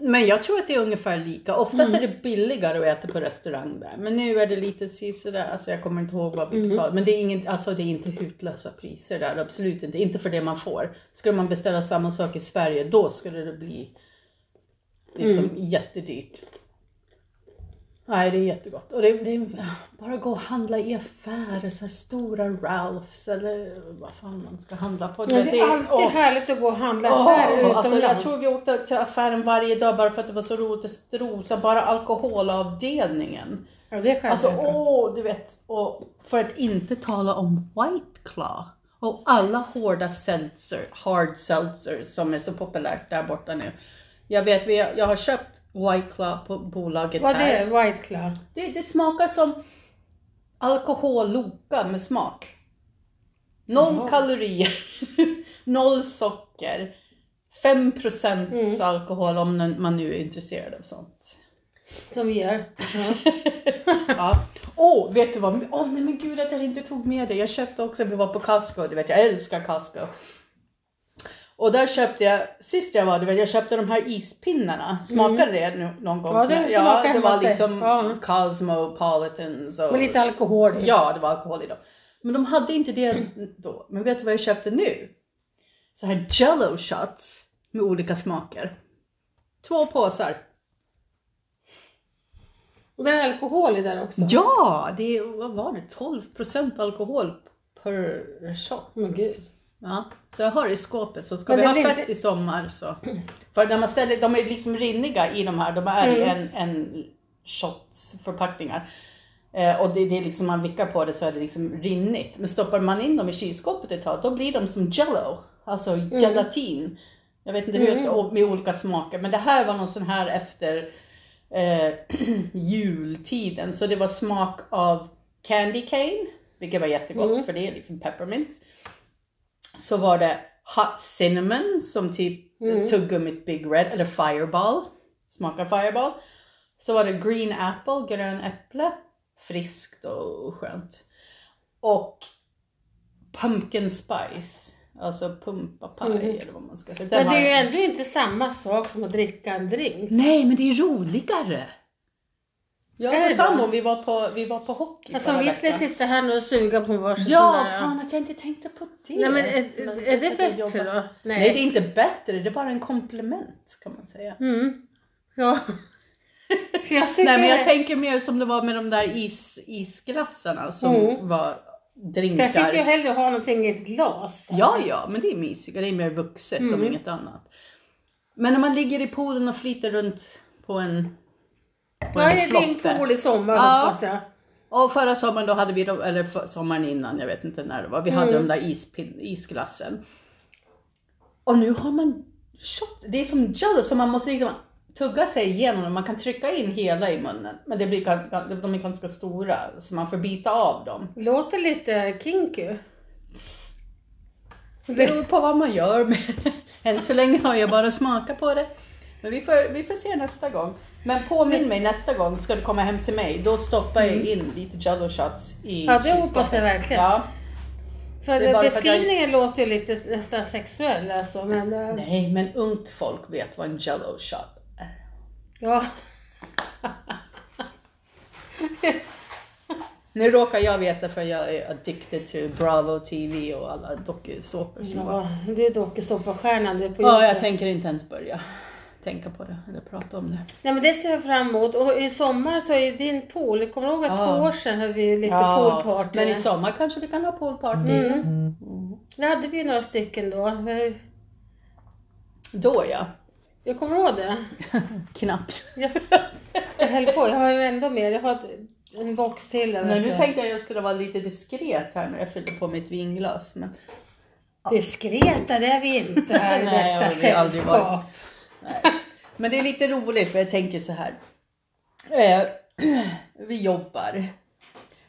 men jag tror att det är ungefär lika. Oftast Mm. är det billigare att äta på restaurang där. Men nu är det lite si sådär, alltså jag kommer inte ihåg vad vi Mm. betalar. Men det är, inget, alltså det är inte hutlösa priser där, absolut inte. Inte för det man får. Skulle man beställa samma sak i Sverige, då skulle det bli liksom Mm. jättedyrt. Nej, det är jättegott. Och det, det är bara gå och handla i affärer, så här stora Ralphs eller vad fan man ska handla på. Men det är alltid åh, härligt att gå och handla i åh, affärer utomlands. alltså, Jag tror vi åkte till affären varje dag bara för att det var så roligt att strosa, bara alkoholavdelningen. Ja, det kan Alltså åh, du vet. Och för att inte tala om White Claw. Och alla hårda seltzer, hard seltzer som är så populärt där borta nu. Jag vet, jag har köpt White Claw på bolaget Vad här. är? White Claw? Det, det smakar som alkoholloka med smak. Noll Jaha. kalorier, noll socker, 5% Mm. alkohol om man nu är intresserad av sånt. Som vi gör. Ja. ja. Åh, vet du vad? Åh nej men gud att jag inte tog med det. Jag köpte också, vi var på Costco, du vet jag älskar Costco. Och där köpte jag, sist jag var, du vet jag köpte de här ispinnarna. Smakade det nu, någon gång? Mm. Ja, det jag- ja det var liksom Ja. Cosmopolitans och... Med lite alkohol i. Ja, det var alkohol i dem. Men de hade inte det då. Men vet du vad jag köpte nu? Så här jello shots med olika smaker. Två påsar. Och det är alkohol i där också. Ja, det är, vad var det, 12% alkohol per shot. Men gud. Ja, så jag har det i skåpet så ska vi ha fest inte- i sommar så. För när man ställer, de är liksom rinniga i de här, de är i Mm. en, en shotförpackningar. Eh, och det, det är liksom, man vickar på det så är det liksom rinnigt. Men stoppar man in dem i kylskåpet ett tag, då blir de som jello. Alltså gelatin. Jag vet inte hur jag ska, Mm. med olika smaker. Men det här var någon sån här efter eh, jultiden. Så det var smak av candy cane, vilket var jättegott Mm. för det är liksom peppermint. Så var det hot cinnamon som typ Mm. tuggummit Big Red eller Fireball. Smakar Fireball. Så var det green apple, grön äpple. Friskt och skönt. Och pumpkin spice. Alltså pumpapaj Mhm. eller vad man ska säga. Den Men det är ju ändå inte samma sak som att dricka en drink. Nej men det är roligare. Jag och sambon vi var på, vi var på hockey Alltså förra vi skulle sitta här nu och suga på varsin Ja, sån där, fan att jag inte tänkte på det. Nej men är, Men är det bättre jobbar- då? Nej. det är inte bättre, det är bara en komplement kan man säga. Mm. Ja. jag tycker Nej men jag tänker mer som det var med de där is, isglassarna som Mm. var drinkar. Jag sitter ju hellre och har någonting i ett glas. Ja, ja, men det är mysigare, det är mer vuxet om Mm. inget annat. Men när man ligger i poolen och flyter runt på en, Vad en är din pool i sommar Ja. hoppas jag? Och förra sommaren då hade vi, eller sommaren innan, jag vet inte när det var, vi hade Mm. de där ispin, isglassen. Och nu har man shot, det är som jello så man måste liksom tugga sig igenom dem. Man kan trycka in hela i munnen. Men det blir, de är ganska stora så man får bita av dem. Låter lite kinky. Det beror på vad man gör. Med. Än så länge har jag bara smakat på det. Men vi får, vi får se nästa gång. Men påminn mig nästa gång ska du komma hem till mig. Då stoppar jag in lite jello shots i Mm. Ja det hoppas jag verkligen. Ja. För Det att jag- beskrivningen låter ju lite nästan sexuell alltså men eh, Nej, men ungt folk vet vad en jello shot är. ja. Nu råkar jag veta för jag är addicted to Bravo TV och alla dokusåpor som ja du är dokusåpastjärnan du är på Ja, jag tänker inte ens börja tänka på det eller prata om det. Nej men det ser jag fram emot och i sommar så är din pool, jag kommer ihåg att Ja. två år sedan hade vi lite poolparty. men i sommar kanske vi kan ha poolparty. Mm. Mm. Det hade vi några stycken då. Då ja. Jag kommer ihåg det. Knappt. Jag, jag höll på, jag har ju ändå mer, jag har en box till. där, Nej, nu du. tänkte jag jag skulle vara lite diskret här när jag fyllde på mitt vinglas. Men Diskreta det är vi inte här i detta sällskap. Nej. Men det är lite roligt för jag tänker så här. Eh, vi jobbar.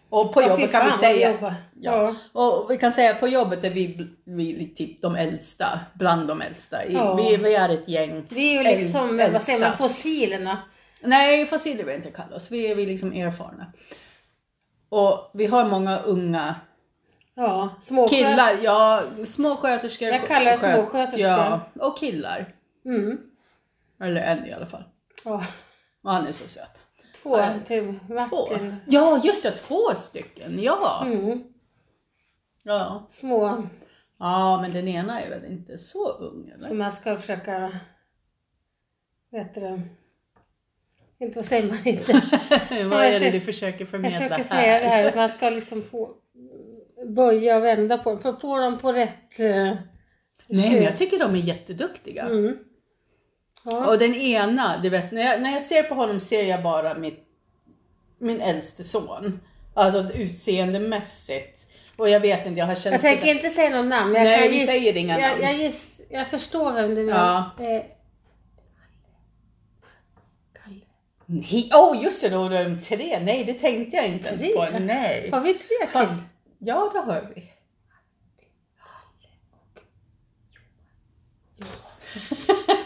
Och på Ja, jobbet kan vi säga. jobbar. Ja. Och vi kan säga på jobbet är vi, vi typ de äldsta, bland de äldsta. Ja. Vi, vi är ett gäng. Vi är ju liksom, äldsta. vad säger man, fossilerna. Nej, fossiler vill jag inte kalla oss. Vi är vi liksom erfarna. Och vi har många unga Ja, små killar, ja, småsköterskor. Jag kallar det sköt- småsköterskor. Ja, och killar. Mm. Eller en i alla fall. Ja, Och han är så söt. två Ja. till Två. Martin. Ja, just det, två stycken. Ja. Mm. ja. Små Ja, men den ena är väl inte så ung eller? som jag ska försöka, vet du inte vad säger man inte. Vad är det du försöker Jag förmedla försöker här? säga det här att man ska liksom få böja och vända på dem för att få dem på rätt eh, Nej, men jag tycker de är jätteduktiga. mm. Ja. Och den ena, du vet, när jag, när jag ser på honom ser jag bara mitt, min äldste son. Alltså utseendemässigt. Och jag vet inte, jag har känt Jag tänker inte säga något namn. Jag Nej, vi säger inga jag, namn. Jag, giss, jag förstår vem du menar. Ja. Eh. Nej, oh just det, då är de tre. Nej, det tänkte jag inte ens på. Nej. Har vi tre Fast, ja det har vi.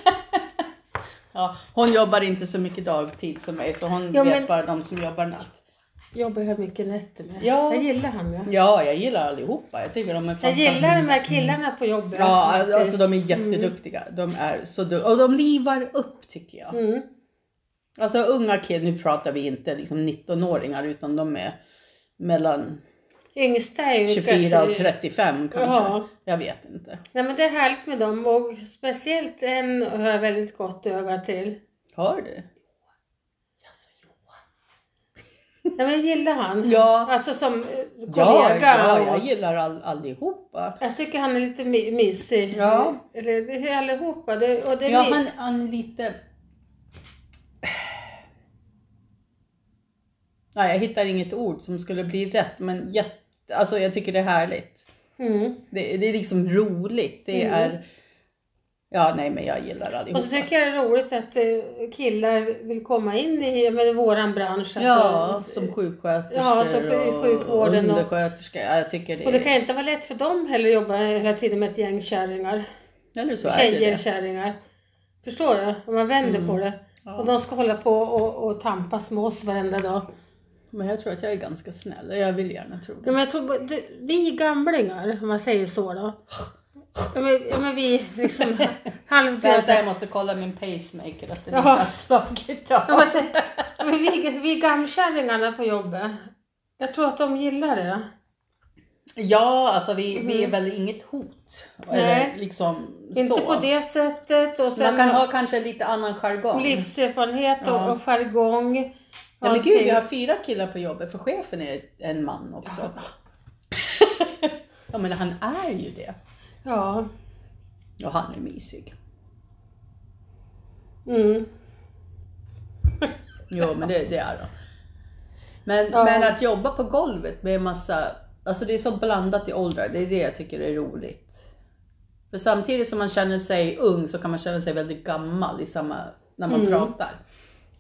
ja, hon jobbar inte så mycket dagtid som mig så hon Ja, vet bara de som jobbar natt. Jobbar jag mycket nätter med. Ja. Jag gillar han ja. Ja, jag gillar allihopa. Jag tycker de är Jag fantastiska. gillar de här killarna på jobbet. Ja, faktiskt. alltså de är jätteduktiga. De är så du- Och de livar upp tycker jag. Mm. Alltså unga killar, nu pratar vi inte liksom 19-åringar utan de är mellan Yngsta är ju 24 och kanske- 35 kanske. Ja. Jag vet inte. Nej men det är härligt med dem och speciellt en har jag väldigt gott öga till. Har du? Nej men jag gillar han. Ja. Alltså som eh, Ja, kollega. ja, och- jag gillar all, allihopa. Jag tycker han är lite my- mysig. Ja. Eller det är allihopa. Det, och det Ja, han, han är lite... Nej, jag hittar inget ord som skulle bli rätt, men jätte... Alltså jag tycker det är härligt. mm. Det, det är liksom roligt. Det Mm. är... Ja, nej, men jag gillar allihopa. Och så tycker jag det är roligt att eh, killar vill komma in i med våran bransch. Alltså, Ja, som sjuksköterskor Ja, som sjuk- och sjukvården och- undersköterskor. Ja, jag tycker det Och det kan inte vara lätt för dem heller att jobba hela tiden med ett gäng kärringar. Eller så är det Tjejer, det. kärringar. Förstår du? Om man vänder Mm. på det. Ja. Och de ska hålla på och, och tampas med oss varenda dag. Men jag tror att jag är ganska snäll. Jag vill gärna tro Ja, det. men jag tror, det- vi gamlingar, om man säger så då. Ja, men, ja, men vi liksom Vänta, halvdöda. jag måste kolla min pacemaker att den inte har slagit av. Ja, men så- ja, men vi, vi gamkärringarna på jobbet. Jag tror att de gillar det. Ja, alltså vi, vi är Mhm. väl inget hot. Nej. Eller liksom Inte så. på det sättet. Och sen Man kan ha kanske lite annan jargong. livserfarenhet och, Ja. och jargong. Ja men gud, vi har fyra killar på jobbet för chefen är en man också. Ja men han är ju det. Ja. Och han är mysig. Mm. Jo men det, det är han. Men, Ja. men att jobba på golvet med massa, alltså det är så blandat i åldrar, det är det jag tycker är roligt. För samtidigt som man känner sig ung så kan man känna sig väldigt gammal i samma, när man Mm. pratar.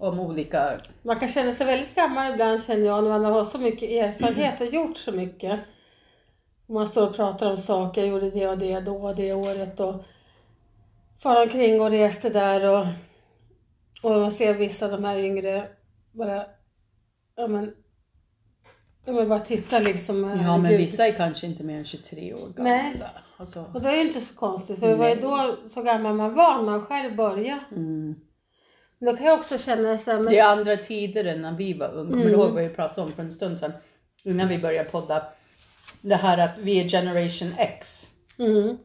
Om olika, Man kan känna sig väldigt gammal ibland känner jag när man har så mycket erfarenhet och gjort så mycket. Man står och pratar om saker, jag gjorde det och det då och det året och far omkring och reste där och, och man ser vissa av de här yngre bara, ja men, ja men bara titta liksom. ja men vissa är kanske inte mer än 23 år gamla. Nej. Alltså, Och det är ju inte så konstigt för det var ju Nej. då så gammal man var när man själv började. mm. Då kan jag också känna så här, men, Det är andra tider än när vi var unga. Kommer du Mm. ihåg vad vi pratade om för en stund sedan? Innan vi började podda. Det här att vi är generation X. mm,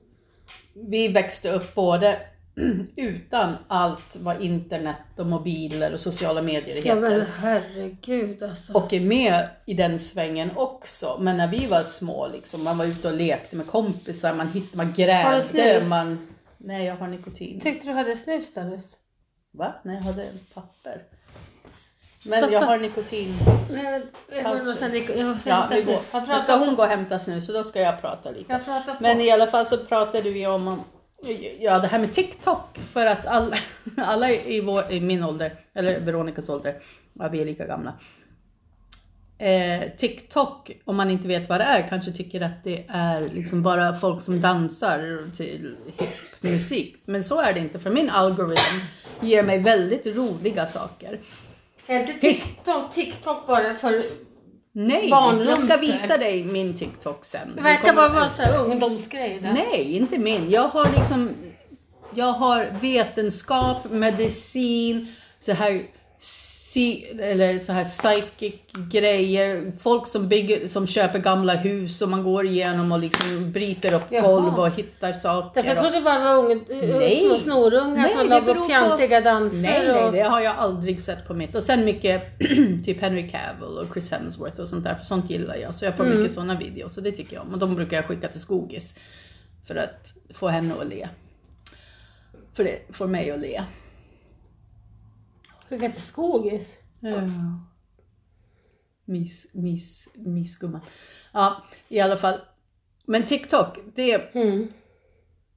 Vi växte upp både utan allt vad internet och mobiler och sociala medier ja heter. men herregud alltså. Och är med i den svängen också. Men när vi var små liksom, man var ute och lekte med kompisar, man hittade, man du grävde, man... Nej jag har nikotin. Tyckte du hade snus där nyss? Va? Nej jag hade en papper. Men Stoppa. jag har nikotin. Nej jag går och sen jag Ja, vi går. Ska hon gå och hämta snus så då ska jag prata lite. jag pratar på. Men i alla fall så pratade vi om ja, det här med TikTok. För att alla, alla i, vår, i min ålder, eller Veronikas ålder, ja, vi är lika gamla. Eh, TikTok, om man inte vet vad det är, kanske tycker att det är liksom bara folk som dansar till hiphop-musik. Men så är det inte, för min algoritm ger mig väldigt roliga saker. Är inte TikTok, TikTok bara för... Nej, Barnrumpor. jag ska visa dig min TikTok sen. Det verkar kommer bara vara så här ungdomsgrej där. Nej, inte min. Jag har liksom, jag har vetenskap, medicin, så här eller så här psychic grejer. Folk som bygger, som köper gamla hus och man går igenom och liksom bryter upp Jaha. golv och hittar saker. Därför jag trodde bara det var unga, Nej. små snorungar Nej, som lagade fjantiga danser. Nej, nej, och... det har jag aldrig sett på mitt. Och sen mycket typ Henry Cavill och Chris Hemsworth och sånt där, för sånt gillar jag. Så jag får Mm. mycket sådana videos och det tycker jag om. Och de brukar jag skicka till Skogis för att få henne att le. För det får mig att le. Skicka till skogis. Ja. Mys, mys, mysgumman. Ja, i alla fall. Men TikTok, det, Mm.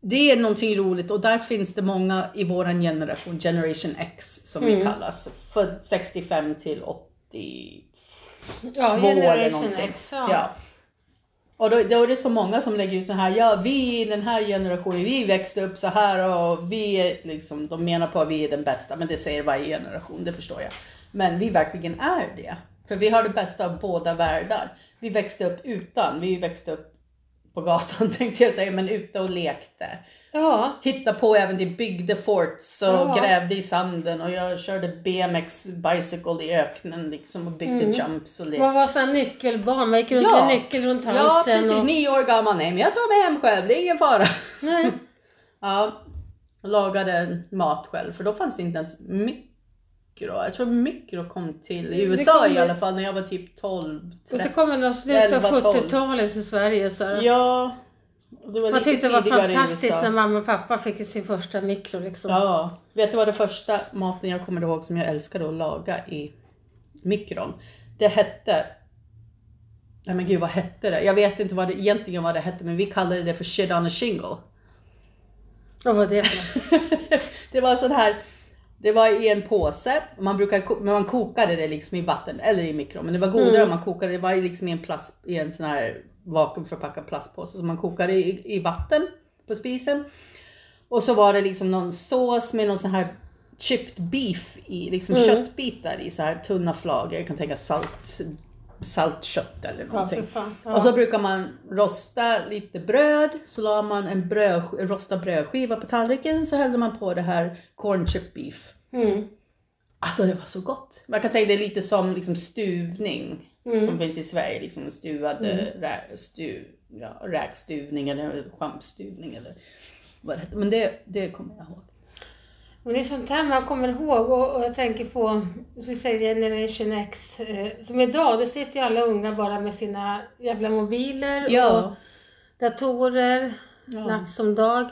det är någonting roligt och där finns det många i våran generation, generation X som vi Mm. kallas. Född 65 till 80 Ja, Generation någonting. X. Ja. Ja. Och då, då är det så många som lägger ut så här, ja vi i den här generationen, vi växte upp så här och vi är liksom, de menar på att vi är den bästa, men det säger varje generation, det förstår jag. Men vi verkligen är det. För vi har det bästa av båda världar. Vi växte upp utan, vi växte upp på gatan tänkte jag säga, men ute och lekte ja. Hitta på äventyr, byggde forts och Ja. grävde i sanden och jag körde BMX bicycle i öknen liksom och byggde Mm. jumps och lekte. Man var sån nyckelbarn, man gick runt Ja. med nyckel runt Ja halsen. precis, och... nio år gammal. Nej men jag tar mig hem själv, det är ingen fara. Nej. Ja, lagade mat själv för då fanns det inte ens mikro. Jag tror mikro kom till i Det USA i alla fall när jag var typ 12, Och det 13. kom väl slutet av 11, 12. 70-talet i Sverige. Så här. Ja, det Man tyckte det var fantastiskt när mamma och pappa fick sin första mikro liksom. Ja, vet du vad det första maten jag kommer ihåg som jag älskade att laga i mikron? Det hette Nej men gud vad hette det? Jag vet inte vad det egentligen vad det hette men vi kallade det för shit on a shingle. Vad var det det var sån här, det var i en påse, man brukar, ko- men man kokade det liksom i vatten eller i mikron. Men det var godare Mm. om man kokade det, var liksom i en plast, i en sån här vakuumförpackad plastpåse. Så man kokade i, i vatten på spisen. Och så var det liksom någon sås med någon sån här chipped beef i, liksom Mm. köttbitar i så här tunna flagor. Jag kan tänka salt, saltkött eller Ja, någonting. för fan. Ja. Och så brukar man rosta lite bröd, så la man en bröd, rostad brödskiva på tallriken, så hällde man på det här corn chip beef. Mm. Alltså det var så gott. Man kan säga det är lite som liksom stuvning Mm. som finns i Sverige, liksom stuvad Mm. mm. rä, stu, ja, räkstuvning eller schampstuvning eller vad det heter. Men det, det kommer jag ihåg. Men det är sånt här man kommer ihåg och, och jag tänker på, så säger Generation X, eh, som idag, då sitter ju alla unga bara med sina jävla mobiler och Ja. datorer, ja. natt som dag.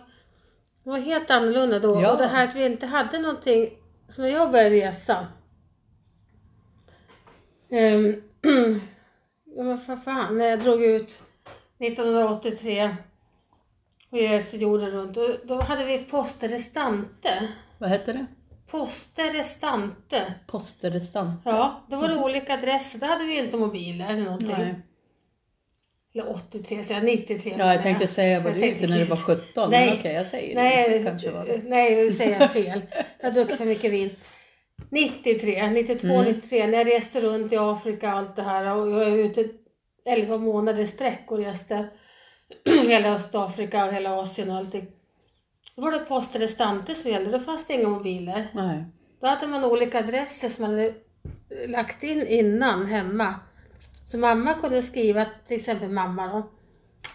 Det var helt annorlunda då. Ja. Och det här att vi inte hade någonting, så när jag började resa. Um, men för fan, när jag drog ut 1983 och reste jorden runt, då, då hade vi poste restante. Vad hette det? Poste restante. Posterestant. Ja, då var det olika adresser. Då hade vi inte mobiler eller någonting. Nej. Eller 83, så jag 93. Ja, jag tänkte säga vad Jag du tänkte, när du var 17. Nej. Men okej, jag säger det. Nej, inte. Kanske var det. nej, nu säger jag fel. Jag har druckit för mycket vin. 93, 92, Mm. 93 när jag reste runt i Afrika och allt det här och jag var ute 11 månader i sträck och reste hela Östafrika och hela Asien och allting. Då var det post restante som gällde, då fanns det inga mobiler. Nej. Då hade man olika adresser som man hade lagt in innan hemma. Så mamma kunde skriva, till exempel mamma då,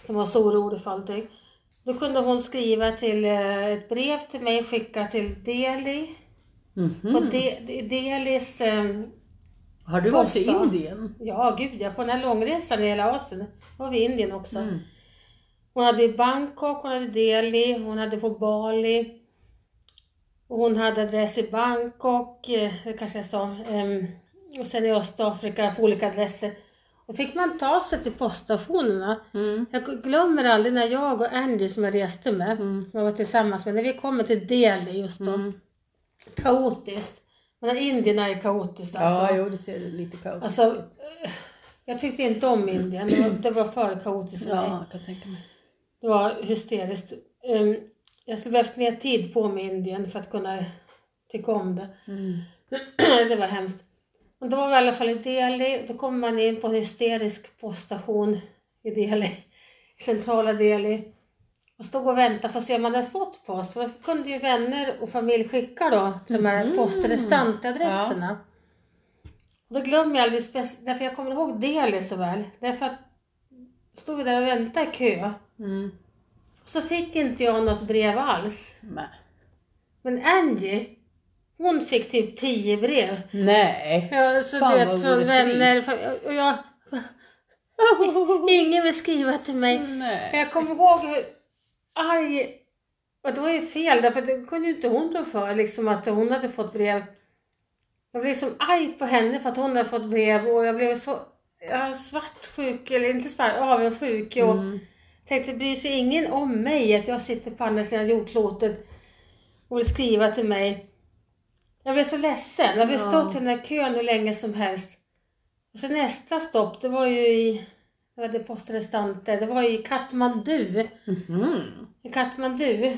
som var så orolig för allting. Då kunde hon skriva till eh, ett brev till mig skicka till Delhi. Mhm. Och De, De- Delhis, eh, Har du varit i. Indien? ja gud ja, på den här långresan i hela Asien. var vi i Indien också. Mm. Hon hade i Bangkok, hon hade Delhi, hon hade på Bali. Och hon hade adress i Bangkok, eh, det kanske jag sa. ehm, Och sen i Östafrika på olika adresser. Då fick man ta sig till poststationerna. Mm. Jag glömmer aldrig när jag och Andy som jag reste med, Mm. som jag var tillsammans med, när vi kommer till Delhi just då. Mm. Kaotiskt. Men Indien är kaotiskt alltså. Ja, jo det ser lite kaotiskt Alltså, eh, jag tyckte inte om Indien. Det var, det var för kaotiskt för mig. Ja, jag kan tänka mig. Det var hysteriskt. Ehm, Jag skulle behövt mer tid på med Indien för att kunna tycka om det. Mm. Det var hemskt. Men då var vi i alla fall i Delhi. Då kommer man in på en hysterisk poststation i Delhi. I centrala Delhi. Och stod och väntade för att se om man hade fått post. För kunde ju vänner och familj skicka då till de här Mhm. postrestanteadresserna. Då glömmer jag aldrig, därför jag kommer ihåg Deli så väl. Därför att stod vi där och väntade i kö. Mm. Så fick inte jag något brev alls. Nej. Men Angie, hon fick typ tio brev. Nej. Ja, så Fan, du vet, vad från vänner. Och jag, ingen vill skriva till mig. Nej. jag kommer ihåg hur arg, och det var ju fel därför att det kunde ju inte hon rå för liksom att hon hade fått brev. Jag blev liksom arg på henne för att hon hade fått brev och jag blev så ja, svartsjuk, eller inte svart, avundsjuk och Mm. tänkte bryr sig ingen om mig att jag sitter på andra sidan jordklotet och vill skriva till mig. Jag blev så ledsen. Jag blev Ja. stått i den här kön hur länge som helst. Och så nästa stopp, det var ju i, vad det postrestante, det var i Katmandu. Mhm. I Katmandu.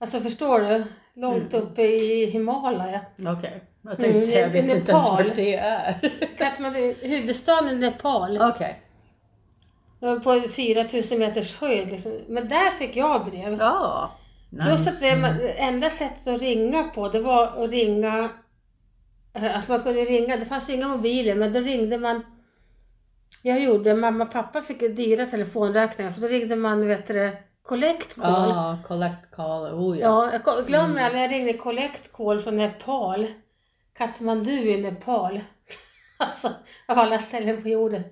Alltså förstår du? Långt Mm. uppe i Himalaya. Okej. Jag Mm, tänkte säga, jag vet i inte ens Nepal. vart det är. Katmandu, huvudstaden i Nepal. Okej. Det var på 4000 meters höjd liksom. Men där fick jag brev. Ja. Plus Nice. att det enda sättet att ringa på det var att ringa, alltså man kunde ringa, det fanns inga mobiler men då ringde man, jag gjorde, mamma och pappa fick dyra telefonräkningar för då ringde man, vet du collect call. Ja, collect call. Oh ja. Ja, jag glömmer Mm. aldrig jag ringde collect call från Nepal. Katmandu i Nepal. Alltså, av alla ställen på jorden.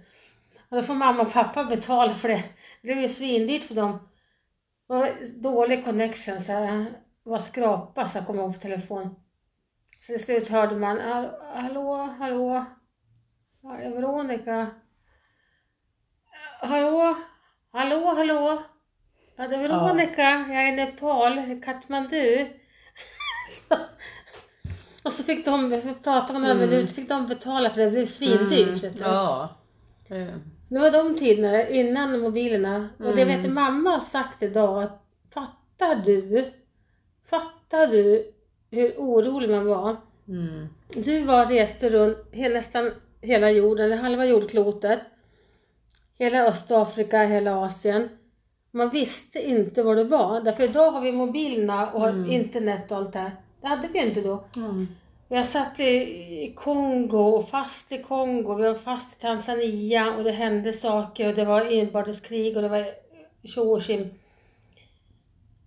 Och då får mamma och pappa betala för det. Det blev ju svindyrt för dem. Var dålig connection så här. Var skrapa så jag kom ihåg på telefon. Så till slut hörde man, "Hall- hallå, hallå, Veronica. Hallå, hallå, hallå. Ja, det är Veronica, jag är i Nepal, i Katmandu. och så fick de, vi pratade med några Mm. minuter, fick de betala för det, blev svindyrt. Vet du. Ja. Det- Det var de tiderna innan mobilerna. Och det Mm. vet du, mamma har sagt idag att fattar du, fattar du hur orolig man var? Mm. Du var reste runt nästan hela jorden, eller halva jordklotet. Hela Östafrika, hela Asien. Man visste inte var det var. Därför idag har vi mobilerna och Mm. internet och allt det här. Det hade vi ju inte då. Mm. Jag satt i, i Kongo och fast i Kongo, vi var fast i Tanzania och det hände saker och det var inbördeskrig och det var tjo och tjim.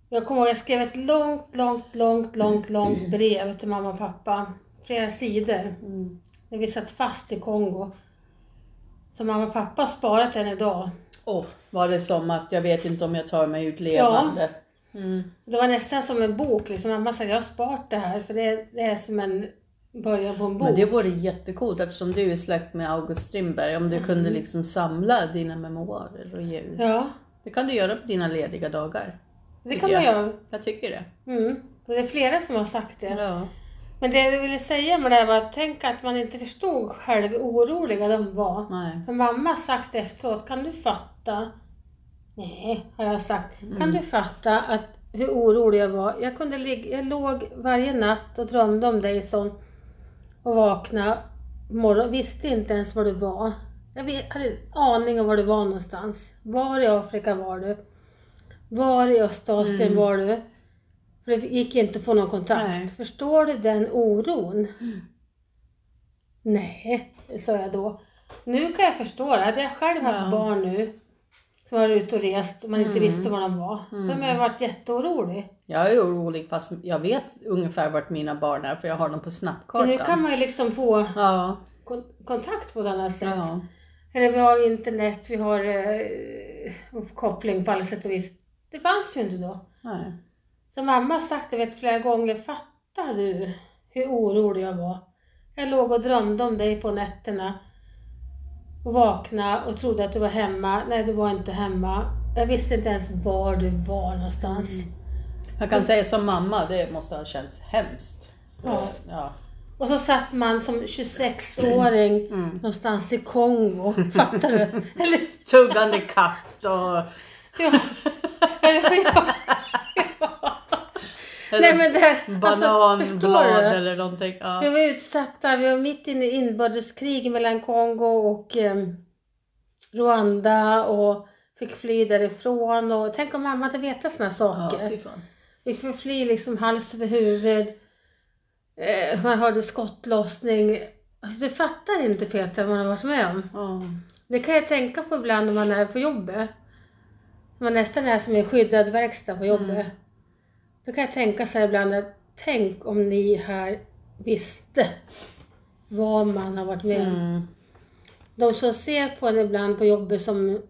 Jag kommer ihåg jag skrev ett långt, långt, långt, långt, långt brev till mamma och pappa. Flera sidor. Mm. När vi satt fast i Kongo. Så mamma och pappa sparat den idag. Åh, var det som att jag vet inte om jag tar mig ut levande? Mm. Det var nästan som en bok liksom. Mamma sa jag har sparat det här för det är, det är som en början på en bok. Men det vore jättecoolt eftersom du är släkt med August Strindberg. Om du kunde liksom samla dina memoarer och ge ut. Mm. Ja, Det kan du göra på dina lediga dagar. det kan man jag. göra. Jag tycker det. Mm. Och det är flera som har sagt det. Ja. Men det jag ville säga med det här var att tänk att man inte förstod själv hur oroliga de var. Nej. För mamma har sagt efteråt, kan du fatta? Nej, har jag sagt. Kan Mm. du fatta att hur orolig jag var? Jag, kunde ligga, jag låg varje natt och drömde om dig sån och vakna morgon, visste inte ens var du var. Jag vet- hade en aning om var du var någonstans. Var i Afrika var du? Var i Östasien Mm. var du? För det gick inte att få någon kontakt. Nej. Förstår du den oron? Nej, sa jag då. Nu kan jag förstå det. Hade jag själv haft Ja. barn nu som var ute och rest och man inte Mm. visste var de var. Då hade Mm. jag varit jätteorolig. Jag är orolig fast jag vet ungefär vart mina barn är för jag har dem på För snappkartan. nu kan man ju liksom få Ja. kon- kontakt på ett annat sätt. ja. Eller vi har internet, vi har eh, koppling på alla sätt och vis. Det fanns ju inte då. Nej. Så mamma har sagt det vet, flera gånger. Fattar du hur orolig jag var? Jag låg och drömde om dig på nätterna. Och vaknade och trodde att du var hemma. Nej, du var inte hemma. Jag visste inte ens var du var någonstans. Jag kan säga som mamma, det måste ha känts hemskt. Ja. ja. Och så satt man som 26-åring Mm. någonstans i Kongo. Fattar du? Eller Tuggande katt och... ja. Nej men det, alltså, Bananblad du? eller någonting. Vi Ja. var utsatta, vi var mitt inne i inbördeskrig mellan Kongo och eh, Rwanda och fick fly därifrån och tänk om mamma hade vetat sådana ja, saker. fy fan. vi fick fly liksom hals över huvud. Eh, man hörde skottlossning Alltså du fattar inte Peter vad man har varit med om. Ja. Det kan jag tänka på ibland när man är på jobbet. Man nästan är som en skyddad verkstad på jobbet. Mm. Då kan jag tänka så här ibland att tänk om ni här visste vad man har varit med om. Mm. De som ser på en ibland på jobbet som,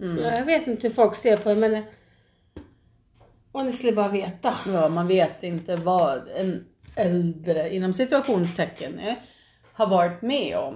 Mm. jag vet inte hur folk ser på en men om ni skulle bara veta. Ja, man vet inte vad en äldre, inom situationstecken, eh, har varit med om.